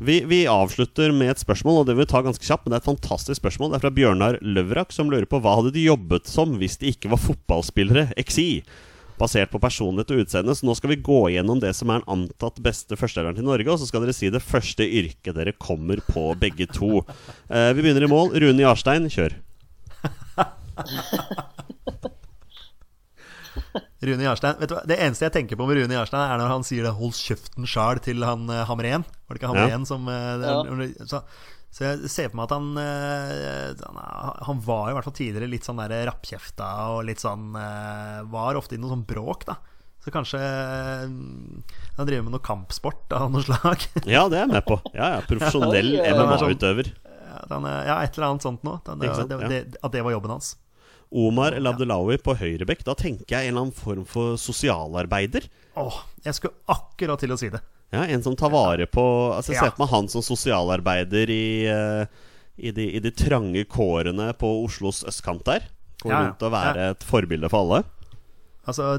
A: Vi, vi avslutter med et spørsmål, og det vil vi ta ganske kjapt. Men det er et fantastisk spørsmål. Det er fra Bjørnar Løvrak, som lurer på hva hadde de jobbet som hvis de ikke var fotballspillere? XI. Basert på personlighet og utseende. Så nå skal vi gå gjennom det som er den antatt beste førsteelveren til Norge, og så skal dere si det første yrket dere kommer på, begge to. Eh, vi begynner i mål. Rune Jarstein, kjør.
B: Rune Jarstein vet du hva? Det eneste jeg tenker på med Rune Jarstein, er når han sier det 'hold kjeften sjæl' til han uh, Hamren. Var det ikke Hamren som uh,
C: Ja.
B: så, så jeg ser for meg at han uh, han, han var i hvert fall tidligere litt sånn der rappkjefta og litt sånn eh, Var ofte i noe sånn bråk, da. Så kanskje eh, han driver med noe kampsport av noe slag.
A: Ja, det er jeg med på. Ja, ja, Profesjonell. MMA-utøver.
B: Eh, ja, et eller annet sånt noe. Det, det, det, at det var jobben hans.
A: Omar El Abdelawi på høyrebekk. Da tenker jeg en eller annen form for sosialarbeider.
B: Åh, jeg skulle akkurat til å si det.
A: Ja, En som tar vare på Altså Jeg ser for meg han som sosialarbeider i, eh, i, de, i de trange kårene på Oslos østkant der. Går rundt og være et forbilde for alle.
B: Altså,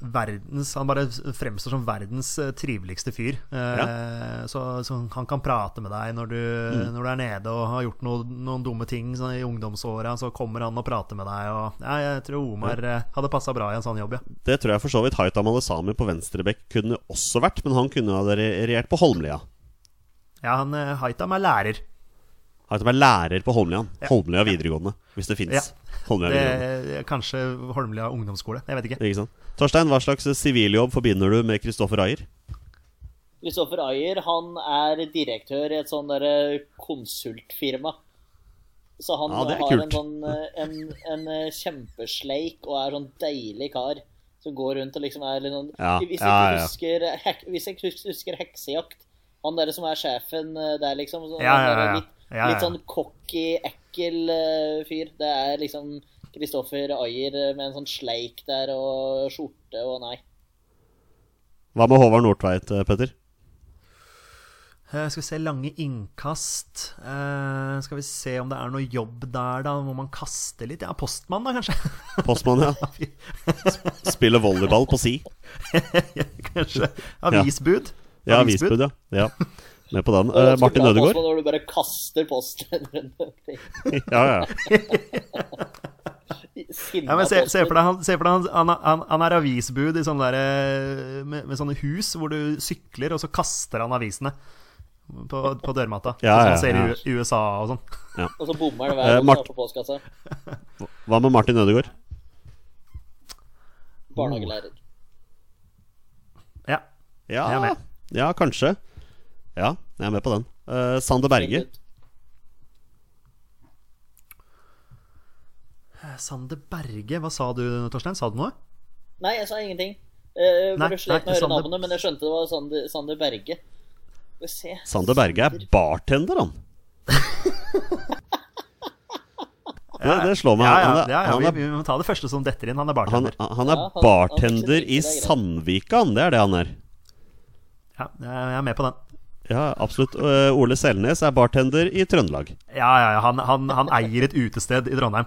B: verdens Han bare fremstår som verdens eh, triveligste fyr. Eh, så, så han kan prate med deg når du,
A: Mm.
B: når du er nede og har gjort noe, noen dumme ting sånn, i ungdomsåra. Så kommer han og prater med deg. Og, ja, jeg tror Omar ja. hadde passa bra i en sånn jobb, ja.
A: Det tror jeg for så vidt Haitam Alesami på venstrebekk kunne også vært, men han kunne ha regjert på Holmlia.
B: Ja, han eh, Haitam er lærer.
A: Haitam er lærer på Holmlia.
B: Ja.
A: Holmlia videregående, hvis det fins. Holmlia
B: Det kanskje Holmlia ungdomsskole. Jeg vet ikke.
A: Ikke sant? Torstein, hva slags siviljobb forbinder du med Kristoffer Ayer?
C: Kristoffer Ayer han er direktør i et sånn derre konsultfirma. Så han
A: Ja,
C: har en sånn eh, en, en eh, kjempesleik og er sånn deilig kar som går rundt og liksom er litt sånn
A: Ja,
C: Hvis jeg
A: ja,
C: ikke
A: ja.
C: husker, hek, hvis jeg husker heksejakt Han derre som er sjefen eh, der, liksom. Så,
B: Ja, ja,
C: han er
B: ja.
C: Litt,
B: Ja, ja,
C: litt sånn cocky, ekkel eh, fyr. Det er liksom Kristoffer Ayer eh, med en sånn sleik der og skjorte og nei.
A: Hva med Håvard Nordtveit, eh, Petter?
B: Uh, skal vi se lange innkast. Uh, skal vi se om det er noe jobb der, da. Må man kaste litt? Ja, postmann, da, kanskje.
A: Postmann, ja. Spille volleyball på si.
B: kanskje. Avisbud.
A: Ja, avisbud, ja. ja. Med på den. Eh, Martin Ødegaard?
C: Når du bare kaster posten rundt.
A: Ja, ja.
B: Ja, men se, se for deg han, se for deg han, han, han, er avisbud i sånne der, eh, med, med sånne hus hvor du sykler, og så kaster han avisene på, på dørmatta.
A: Ja,
B: sånn ser i USA og sånn.
C: Og så bommer det
A: Eh,
C: hver gang på postkassa.
A: Hva med Martin Ødegaard?
C: Barnehagelærer.
B: Ja.
A: Ja, ja, kanskje. Ja, jeg er med på den. Uh, Sander Berge.
B: Eh, Sander Berge, hva sa du, Torstein? Sa du noe?
C: Nei, jeg sa ingenting. Uh,
B: Nei, nei,
C: høre
B: Sander-
C: navnet, men jeg skjønte det var Sander, Sander Berge.
A: Sander Berge er bartender, han. ja, det slår meg.
B: Ja, ja,
A: Han
B: ja, ja vi, vi må ta det første som detter inn. Han er bartender.
A: han er
C: Ja, han-
A: bartender
C: han
A: i. Sandvika, han. Det er det han er.
B: Ja, jeg er med på den.
A: Ja, absolutt. Eh, Ole Selnes er bartender i Trøndelag.
B: Ja, ja, ja. Han, han, han eier et utested i Trondheim.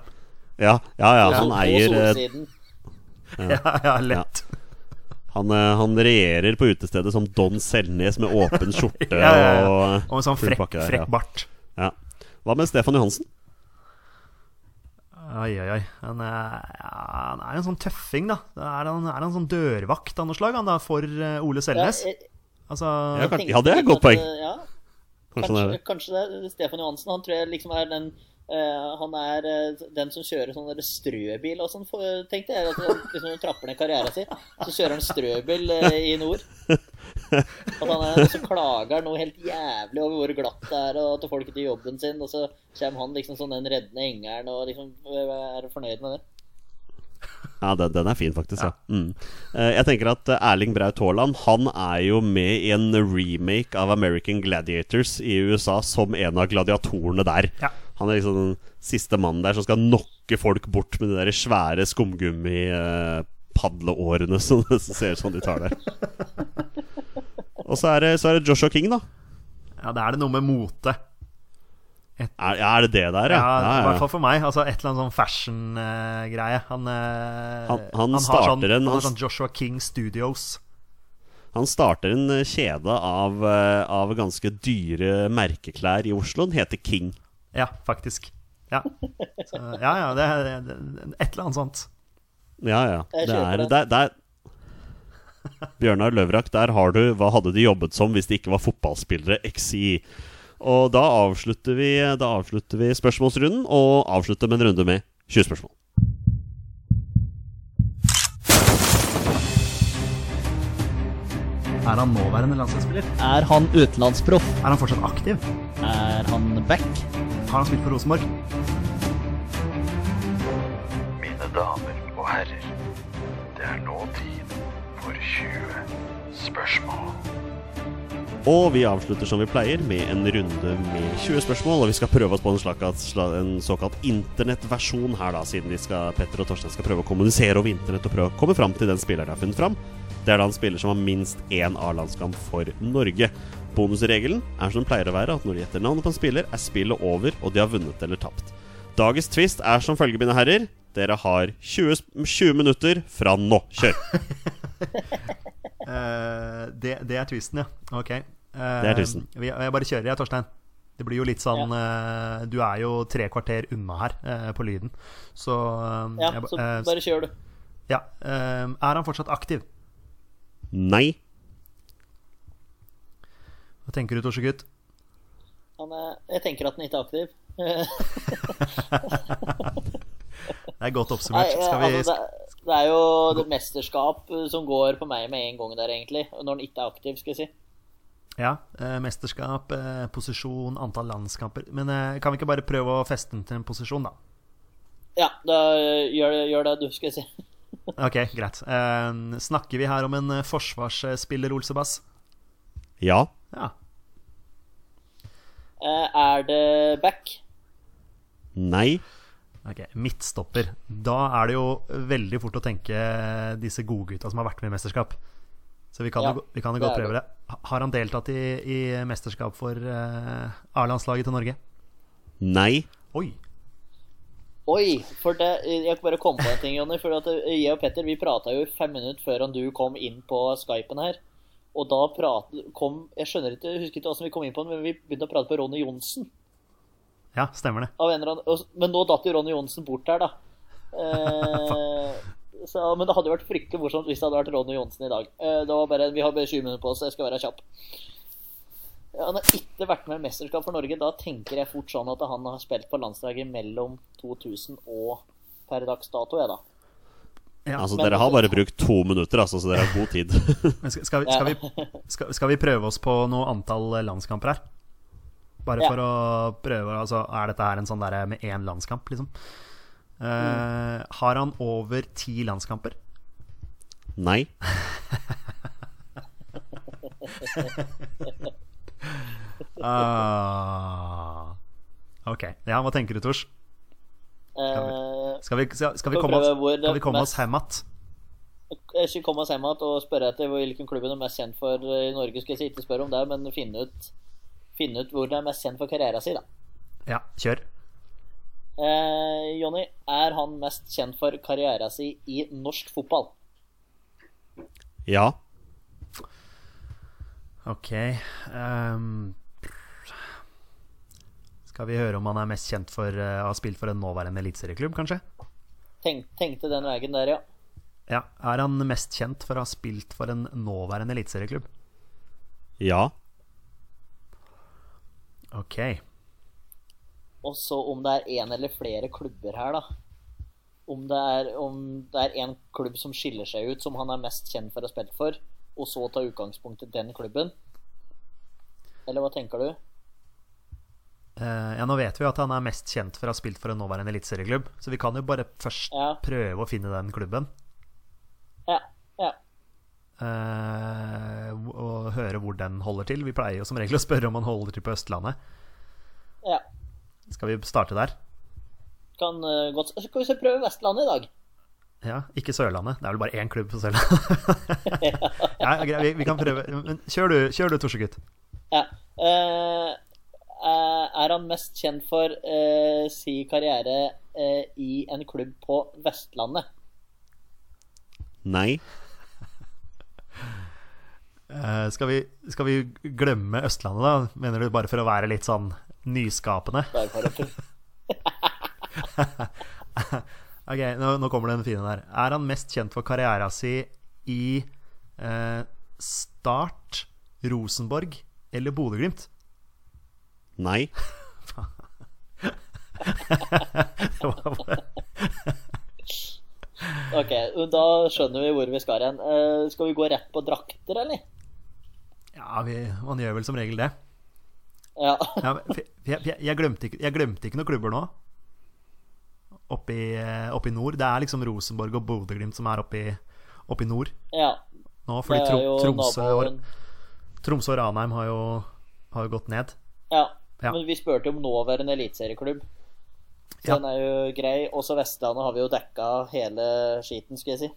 A: Ja, ja, ja han eier eh.
B: Ja, ja, lett.
A: han, eh, han regjerer på utestedet som Don Selnes med åpen skjorte
B: Ja, ja, ja.
A: og
B: Og en sånn frekk, frekk
A: ja.
B: bart.
A: Ja. Hva med Stefan Johansen?
B: Oi, oi, oi. Han er, ja, han er en sånn tøffing, da. Er han, er han sånn dørvakt av noe slag, han da, for eh, Ole
C: Ja,
B: Selnes?
C: jeg-
B: Altså
A: Ja, kan- ja, det er et godt poeng.
C: Ja,
A: Kanskje
C: kanskje, kanskje det. Stefan Johansen, han tror jeg liksom er den Uh, Han er uh, den som kjører sånn strøbil og sånn, tenkte jeg. At han liksom trapper ned karrieren sin. Så kjører han strøbil uh, i nord. At han er den som klager noe helt jævlig over hvor glatt det er, og at folk ikke gjør jobben sin, og så kommer han liksom sånn den reddende engelen og liksom er fornøyd med det.
A: Ja, den, den er fin, faktisk. Ja. Mm. Eh, jeg tenker at eh, Erling Braut Haaland Han er jo med i en remake av American Gladiators i USA som en av gladiatorene der.
B: Ja.
A: Han er liksom den siste mannen der som skal knocke folk bort med de der svære skumgummipadleårene som det ser ut som de tar der. Og så er, det, så er det Joshua King, da.
B: Ja, det er det noe med mote.
A: Er, er det det der, ja?
B: Ja,
A: ja,
B: I hvert fall for meg. Altså Et eller annet sånn fashion-greie. han, han,
A: Han- han
B: har sånn,
A: en-
B: han har sånn Joshua King Studios.
A: Han starter en eh, kjede av, eh, av ganske dyre merkeklær i Oslo. Den heter King.
B: Ja, faktisk. Ja, så, ja, ja det det er et eller annet sånt.
A: Ja, ja. Det er,
C: det.
A: det er Bjørnar Løvrak, der har du Hva hadde de jobbet som hvis de ikke var fotballspillere? XI. Og da avslutter vi, da avslutter vi spørsmålsrunden, og avslutter med en runde med 20 spørsmål.
B: Er han nåværende landslagsspiller?
C: Er han utenlandsproff?
B: Er han fortsatt aktiv?
C: Er han back?
B: Har han spilt for Rosenborg?
E: Mine damer og herrer, det er nå tid for 20 spørsmål.
A: Og vi avslutter som vi pleier, med en runde med 20 spørsmål. Og vi skal prøve oss på en, slags, en såkalt internettversjon her, da, siden vi skal, Petter og Torstein skal prøve å kommunisere over internett og prøve å komme fram til den spilleren de har funnet fram. Det er da en spiller som har minst én A-landskamp for Norge. Bonusregelen er som pleier å være, at når de gjetter navnet på en spiller, er spillet over, og de har vunnet eller tapt. Dagens twist er som følger, mine herrer. Dere har 20, 20 minutter fra nå. Kjør!
B: Uh, det, det er twisten, ja. Ok. Eh,
A: Det er twisten.
B: vi- Jeg bare kjører, jeg, Torstein. Det blir jo litt sånn eh, Du er jo tre kvarter unna her eh, på lyden, så
C: Ja,
B: jeg
C: så bare kjør, du.
B: Ja. er han fortsatt aktiv?
A: Nei.
B: Hva tenker du, Torsegutt?
C: Han jeg tenker at han ikke er aktiv.
B: Det er godt oppsummert. Skal vi
C: altså, det, det er jo det mesterskap som går på meg med en gang der, egentlig. Når han ikke er aktiv, skal jeg si.
B: Ja. eh, mesterskap, eh, posisjon, antall landskamper. Men eh, kan vi ikke bare prøve å feste den til en posisjon, da?
C: Ja, da eh, gjør, gjør det du, skal jeg si.
B: Ok, greit. Eh, snakker vi her om en eh, forsvarsspiller, Olsebass?
A: Ja.
B: Ja.
C: Eh, Er det back?
A: Nei.
B: Ok, Midtstopper. Da er det jo veldig fort å tenke disse godgutta som har vært med i mesterskap. Så vi kan,
C: Ja,
B: jo, vi kan jo godt prøve det. Har han deltatt i, i mesterskap for uh, A-landslaget til Norge?
A: Nei.
B: Oi!
C: Oi, for det, jeg bare kom på en ting, Jonny. For at eh, jeg og Petter vi prata jo fem minutter før han du kom inn på Skypen her. Og da prat, kom Jeg skjønner ikke, jeg husker ikke hvordan vi kom inn på den, men vi begynte å prate på Ronny Johnsen.
B: Ja, stemmer det.
C: Av en eller annen, og- men nå datt jo Ronny Johnsen bort her, da. Eh, så, men det hadde vært fryktelig morsomt hvis det hadde vært Ronny Johnsen i dag. Eh, det var bare, Vi har bare 20 minutter på oss, så jeg skal være kjapp. Han har ikke vært med i mesterskap for Norge. Da tenker jeg fort sånn at han har spilt på landslaget mellom 2000 og per dags dato, jeg, da.
B: Ja.
A: Altså, dere har bare brukt to minutter, altså, så dere har god tid.
B: Men skal, skal, vi, skal, vi, skal, skal vi prøve oss på noe antall landskamper her? Bare
C: Ja.
B: for å prøve altså, Er dette her en sånn derre med én landskamp, liksom? Eh, har han over ti landskamper?
A: Nei.
B: Ah. Ok. Ja, hva tenker du, Tors?
C: Eh,
B: Skal vi, skal, skal vi
C: Skal
B: komme oss, skal vi komme oss hjem igjen?
C: jeg skal komme oss hjem igjen og spørre etter hvilken klubb han er mest kjent for i Norge. Skal jeg ikke spørre om det, men finne ut, finne ut hvor han er mest kjent for karrieren sin, da.
B: Ja, kjør.
C: Eh, Jonny, er han mest kjent for karrieren sin i norsk fotball?
A: Ja.
B: Ok. um, skal vi høre om han er mest kjent for uh, å ha spilt for en nåværende eliteserieklubb, kanskje?
C: Tenk, tenkte den veien der, ja.
B: Ja. Er han mest kjent for å ha spilt for en nåværende eliteserieklubb?
A: Ja.
B: Ok.
C: Og så om det er én eller flere klubber her, da. Om det er om det er en klubb som skiller seg ut, som han er mest kjent for å ha spilt for, og så ta utgangspunkt i den klubben? Eller hva tenker du?
B: Eh, ja, nå vet vi at han er mest kjent for å ha spilt for en nåværende eliteserieklubb, så vi kan jo bare først
C: Ja.
B: prøve å finne den klubben.
C: Ja. ja.
B: Uh, og høre hvor den holder til. Vi pleier jo som regel å spørre om han holder til på Østlandet.
C: ja.
B: Skal vi starte der?
C: Kan uh, godt Skal vi se prøve Vestlandet i dag?
B: Ja, ikke Sørlandet. Det er vel bare én klubb på Sørlandet. ja, greit, vi, vi kan prøve. Men kjør du, kjør du Torsegutt.
C: Ja. Eh, eh, er han mest kjent for uh, si karriere uh, i en klubb på Vestlandet?
A: Nei.
B: Eh, skal, vi, skal vi glemme Østlandet, da? Mener du bare for å være litt sånn nyskapende? Ok, nå, nå kommer den fine der. Er han mest kjent for karriera si i eh, Start, Rosenborg eller Bodø-Glimt?
A: Nei.
C: Ok, da skjønner vi hvor vi skal hen. Eh, skal vi gå rett på drakter, eller?
B: Ja, vi, man gjør vel som regel det.
C: Ja.
B: Ja, jeg, jeg, jeg, glemte ikke, jeg glemte ikke noen klubber nå. Oppe i, eh, oppe i nord. Det er liksom Rosenborg og Bodø-Glimt som er oppe i, oppe i nord
C: ja.
B: nå. Fordi Tro, Tromsø, og, Tromsø og Ranheim har jo, har jo gått ned.
C: Ja.
B: Ja.
C: Men vi spurte om nåværende eliteserieklubb.
B: Ja.
C: Den er jo grei. Også Vestlandet har vi jo dekka hele skiten, skal jeg si.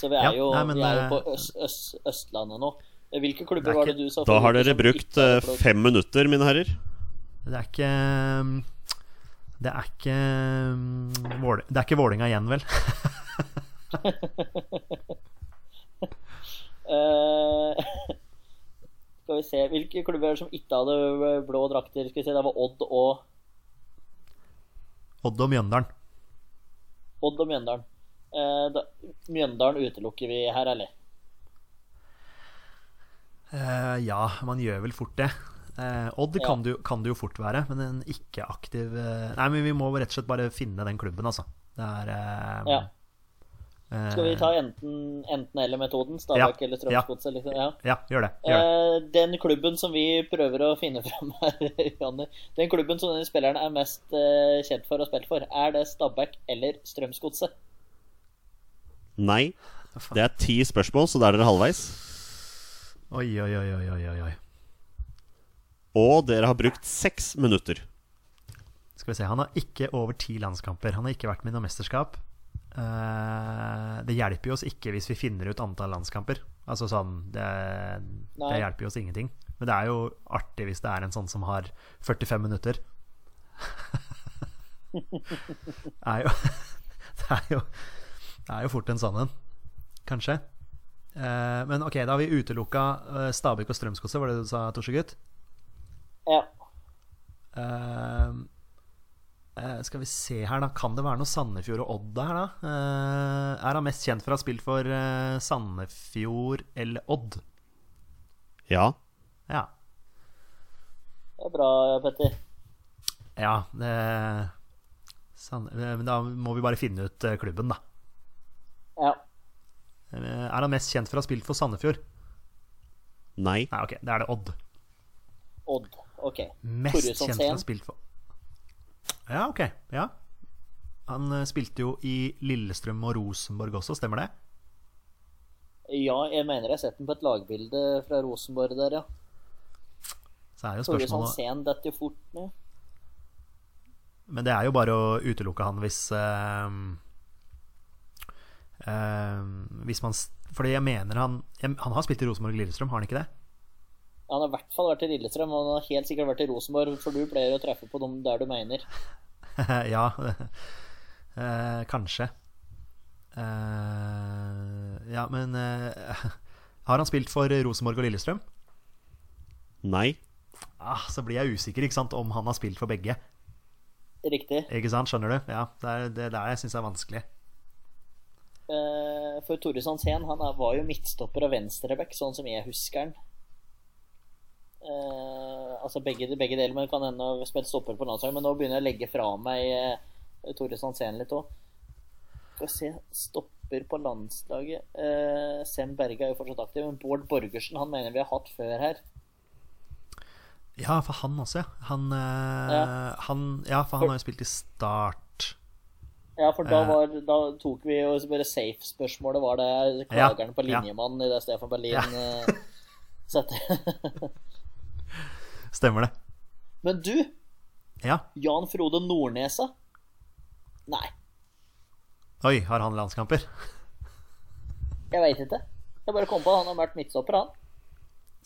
C: Så vi er
B: Ja,
C: jo,
B: nei, men,
C: vi er jo
B: eh,
C: på øst, øst, Østlandet nå. Hvilke klubber
B: Det er
C: var det du sa?
A: Da har dere brukt
C: ikke
A: eh, fem minutter, mine herrer.
B: Det er ikke Det er ikke mm, Det er ikke Vålinga igjen, vel?
C: Eh, skal vi se Hvilke klubber er som ikke hadde blå drakter? Skal vi se, Det var Odd og
B: Odd og Mjøndalen.
C: Odd og Mjøndalen. Eh, da, Mjøndalen utelukker vi her, eller?
B: Eh, ja, man gjør vel fort det. Uh, Odd
C: Ja.
B: kan, kan det jo fort være, men en ikke-aktiv uh, Nei, men vi må rett og slett bare finne den klubben, altså. Det er eh,
C: Ja.
B: eh,
C: Skal vi ta enten- enten-eller-metoden? Stabæk
B: Ja,
C: eller Strømsgodset? Liksom? Ja.
B: Ja, gjør det. Gjør det.
C: Eh, den klubben som vi prøver å finne fram her, Janne, den klubben som denne spilleren er mest eh, kjent for å spille for, er det Stabæk eller Strømsgodset?
A: Nei. Det er ti spørsmål, så da er dere halvveis.
B: Oi, oi, oi, oi, oi, oi.
A: Og dere har brukt seks minutter.
B: Skal vi se, Han har ikke over ti landskamper. Han har ikke vært med i noe mesterskap. Uh, det hjelper jo oss ikke hvis vi finner ut antall landskamper. Altså sånn Det, det hjelper jo oss ingenting. Men det er jo artig hvis det er en sånn som har 45 minutter. det er jo Det er jo, det er jo fort en sånn en, kanskje. Eh, men ok, da har vi utelukka uh, Stabæk og Strømsgodset, var det du sa, Torsegutt?
C: Ja.
B: Eh, eh, skal vi se her, da. Kan det være noe Sandefjord og Odd her, da? Eh, er han mest kjent for å ha spilt for eh, Sandefjord eller Odd?
A: Ja.
B: Ja.
C: Det er bra, Petter.
B: Ja, det Sand eh, Men da må vi bare finne ut eh, klubben, da.
C: Ja.
B: Eh, er han mest kjent for å ha spilt for Sandefjord?
A: Nei.
B: Nei, ok, da er det Odd.
C: Odd. OK.
B: Mest kjent for å ha spilt for Ja, ok. Ja. Han eh, spilte jo i Lillestrøm og Rosenborg også, stemmer det?
C: Ja, jeg mener jeg har sett den på et lagbilde fra Rosenborg der, ja.
B: Så er jo spørsmålet
C: Hansen detter jo fort ned.
B: Men det er jo bare å utelukke han hvis eh, eh, Hvis man Fordi jeg mener han jeg, Han har spilt i Rosenborg og Lillestrøm, har han ikke det?
C: Han har i hvert fall vært i Lillestrøm, og han har helt sikkert vært i Rosenborg, for du pleier å treffe på dem der du mener.
B: ja, uh, kanskje. Uh, ja, men eh, Har han spilt for Rosenborg og Lillestrøm?
A: Nei.
B: Ah, så blir jeg usikker ikke sant, om han har spilt for begge.
C: Riktig.
B: Ikke sant, Skjønner du? Ja, Det er det er jeg syns er vanskelig.
C: Eh, For Tore Sandsén han var jo midtstopper og venstreback, sånn som jeg husker han. Eh, altså begge, begge deler, men kan hende ha spilt stopper på landslaget. Men nå begynner jeg å legge fra meg Tore Torjus Hansen litt òg. Skal se Stopper på landslaget eh, Sem Berge er jo fortsatt aktiv, men Bård Borgersen han mener vi har hatt før her.
B: Ja, for han også, ja. Han, eh,
C: Ja.
B: han Ja, for han har jo spilt i Start.
C: Ja, for da,
B: Eh.
C: var, da tok vi jo bare safe-spørsmålet. Var det
B: Ja,
C: klageren på
B: ja.
C: i det Stefan Berlin
B: Ja.
C: setter?
B: Stemmer det.
C: Men du,
B: Ja.
C: Jan Frode Nordnesa? Nei,
B: Oi, har han landskamper?
C: jeg veit ikke. Jeg bare kom på at han har vært midtstopper, han.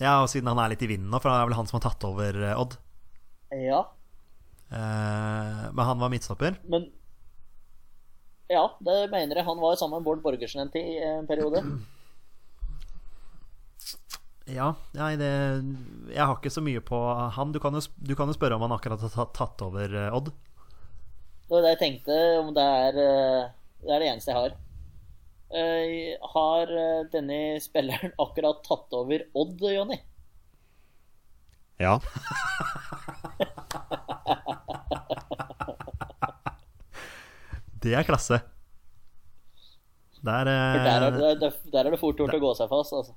B: Ja, og siden han er litt i vinden nå, for det er vel han som har tatt over eh, Odd.
C: Ja,
B: Eh, men han var midtstopper.
C: men Ja, det mener jeg. Han var sammen med Bård Borgersen en tid, en periode.
B: Ja, nei, det Jeg har ikke så mye på han. Du kan jo, du kan jo spørre om han akkurat har tatt, over eh, Odd.
C: Det var det jeg tenkte, om det er eh, Det er det eneste jeg har. Jeg har eh, denne spilleren akkurat tatt over Odd, Jonny?
A: Ja.
B: Det er klasse. Der,
C: der er,
B: eh,
C: det, der er det fort gjort å gå seg fast, altså.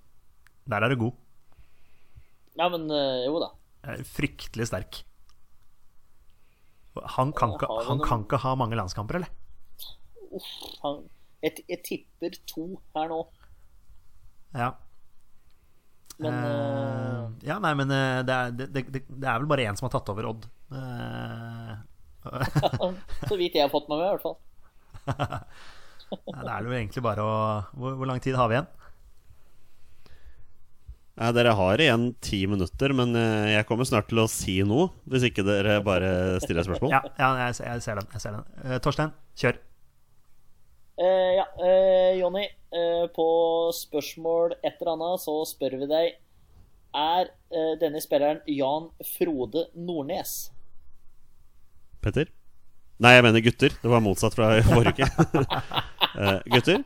B: der er du god.
C: Ja, men eh, jo da.
B: Fryktelig sterk. Han kan, ikke, han kan ikke ha mange landskamper, eller?
C: Han, jeg, jeg tipper to her nå,
B: Ja.
C: men Eh,
B: ja, nei, men det er, det, det, det er vel bare én som har tatt over Odd. Uh,
C: Så vidt jeg har fått med meg, i hvert fall.
B: ja, det er jo egentlig bare å hvor, hvor lang tid har vi igjen?
A: Nei, dere har igjen ti minutter, men eh, jeg kommer snart til å si noe. Hvis ikke dere bare stiller spørsmål.
B: Ja, ja jeg, ser- jeg ser den. Jeg ser den. Uh, Torstein, kjør.
C: Uh, ja, uh, Jonny. Uh, på spørsmål et eller annet så spør vi deg Er denne spilleren Jan Frode Nordnes?
A: Petter? Nei, jeg mener gutter. Det var motsatt fra forrige uke. uh, gutter?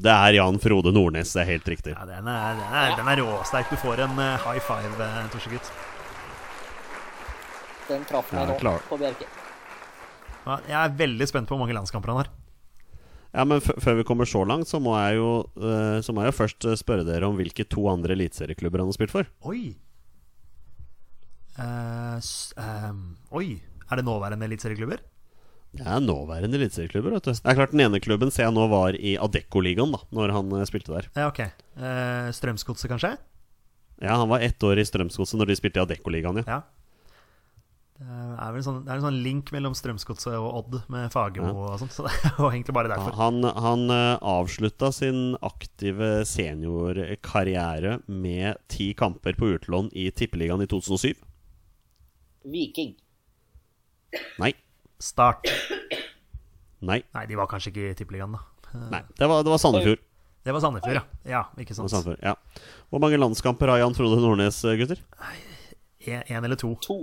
A: Det er Jan Frode Nordnes. Det er helt riktig.
B: Ja, den er, den er, den er råsterk. Du får en uh, high five, uh, Torsegutt.
C: Den traff meg
A: Ja,
C: nå
A: klar.
C: på Bjerke.
B: Ja, Jeg er veldig spent på hvor mange landskamper han har.
A: Ja, men f Før vi kommer så langt, så må jeg jo uh, Så må jeg jo først eh, spørre dere om hvilke to andre eliteserieklubber han har spilt for.
B: Oi! Uh, s ehm, oi! Er det nåværende eliteserieklubber?
A: Det er nåværende eliteserieklubber. vet du Det er klart Den ene klubben ser jeg nå var i Adeccoligaen, da Når han eh, spilte der.
B: Ja, ok. eh, Strømsgodset, kanskje?
A: Ja, Han var ett år i Strømsgodset når de spilte i Adeccoligaen, Ja.
B: Ja. Det er vel sånn, det er en sånn link mellom Strømsgodset og Odd med Fagermo og sånt. Så det var egentlig bare derfor.
A: Han, han eh, avslutta sin aktive seniorkarriere med ti kamper på utlån i Tippeligaen i 2007.
C: Viking.
A: Nei.
B: Start.
A: Nei.
B: Nei, de var kanskje ikke i Tippeligaen, da.
A: Nei Det var, det var Sandefjord.
B: Det var Sandefjord, ja. Ja, ikke sant.
A: Sandefjord. Ja. Hvor mange landskamper har Jan Frode Nordnes, eh, gutter?
B: En, en eller to.
C: To.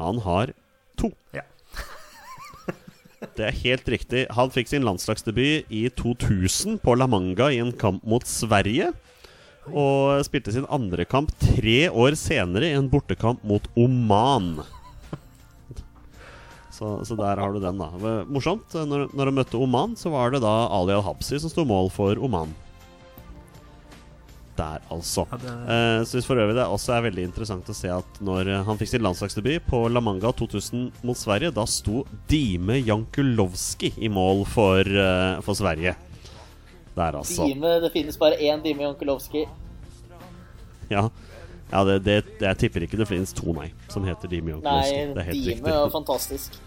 A: Han har to.
B: Ja.
A: Det er helt riktig. Han fikk sin landslagsdebut i 2000 på La Manga i en kamp mot Sverige. Og spilte sin andre kamp tre år senere i en bortekamp mot Oman. Så, så der har du den, da. Morsomt. Når, når de møtte Oman, så var det da Ali Al-Habsi som sto mål for Oman. Der, altså.
B: Ja, det-
A: Eh, synes for øvrig det også er veldig interessant å se at når eh, han fikk sin landslagsdebut på La Manga 2000 mot Sverige, da sto Dime Jankulovski i mål for, eh, for Sverige. Der, altså.
C: Dime, det finnes bare én Dime Jankulovski.
A: Ja, ja det, det, jeg tipper ikke det finnes to, nei, som heter Dime Jankulovski.
C: Nei,
A: Det er helt
C: Dime er fantastisk.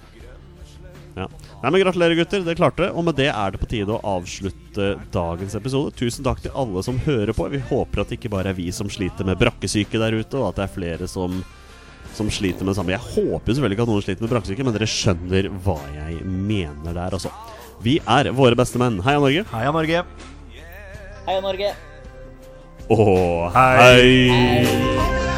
A: Ja. Nei, men Gratulerer, gutter. Dere klarte det. Og med det er det på tide å avslutte dagens episode. Tusen takk til alle som hører på. Vi håper at det ikke bare er vi som sliter med brakkesyke der ute, og at det er flere som, som sliter med det samme. Jeg håper selvfølgelig ikke at noen sliter med brakkesyke, men dere skjønner hva jeg mener der, altså. Vi er våre beste menn. Heia Norge.
B: Heia Norge.
C: Heia Norge.
A: Og hei.
C: Hei.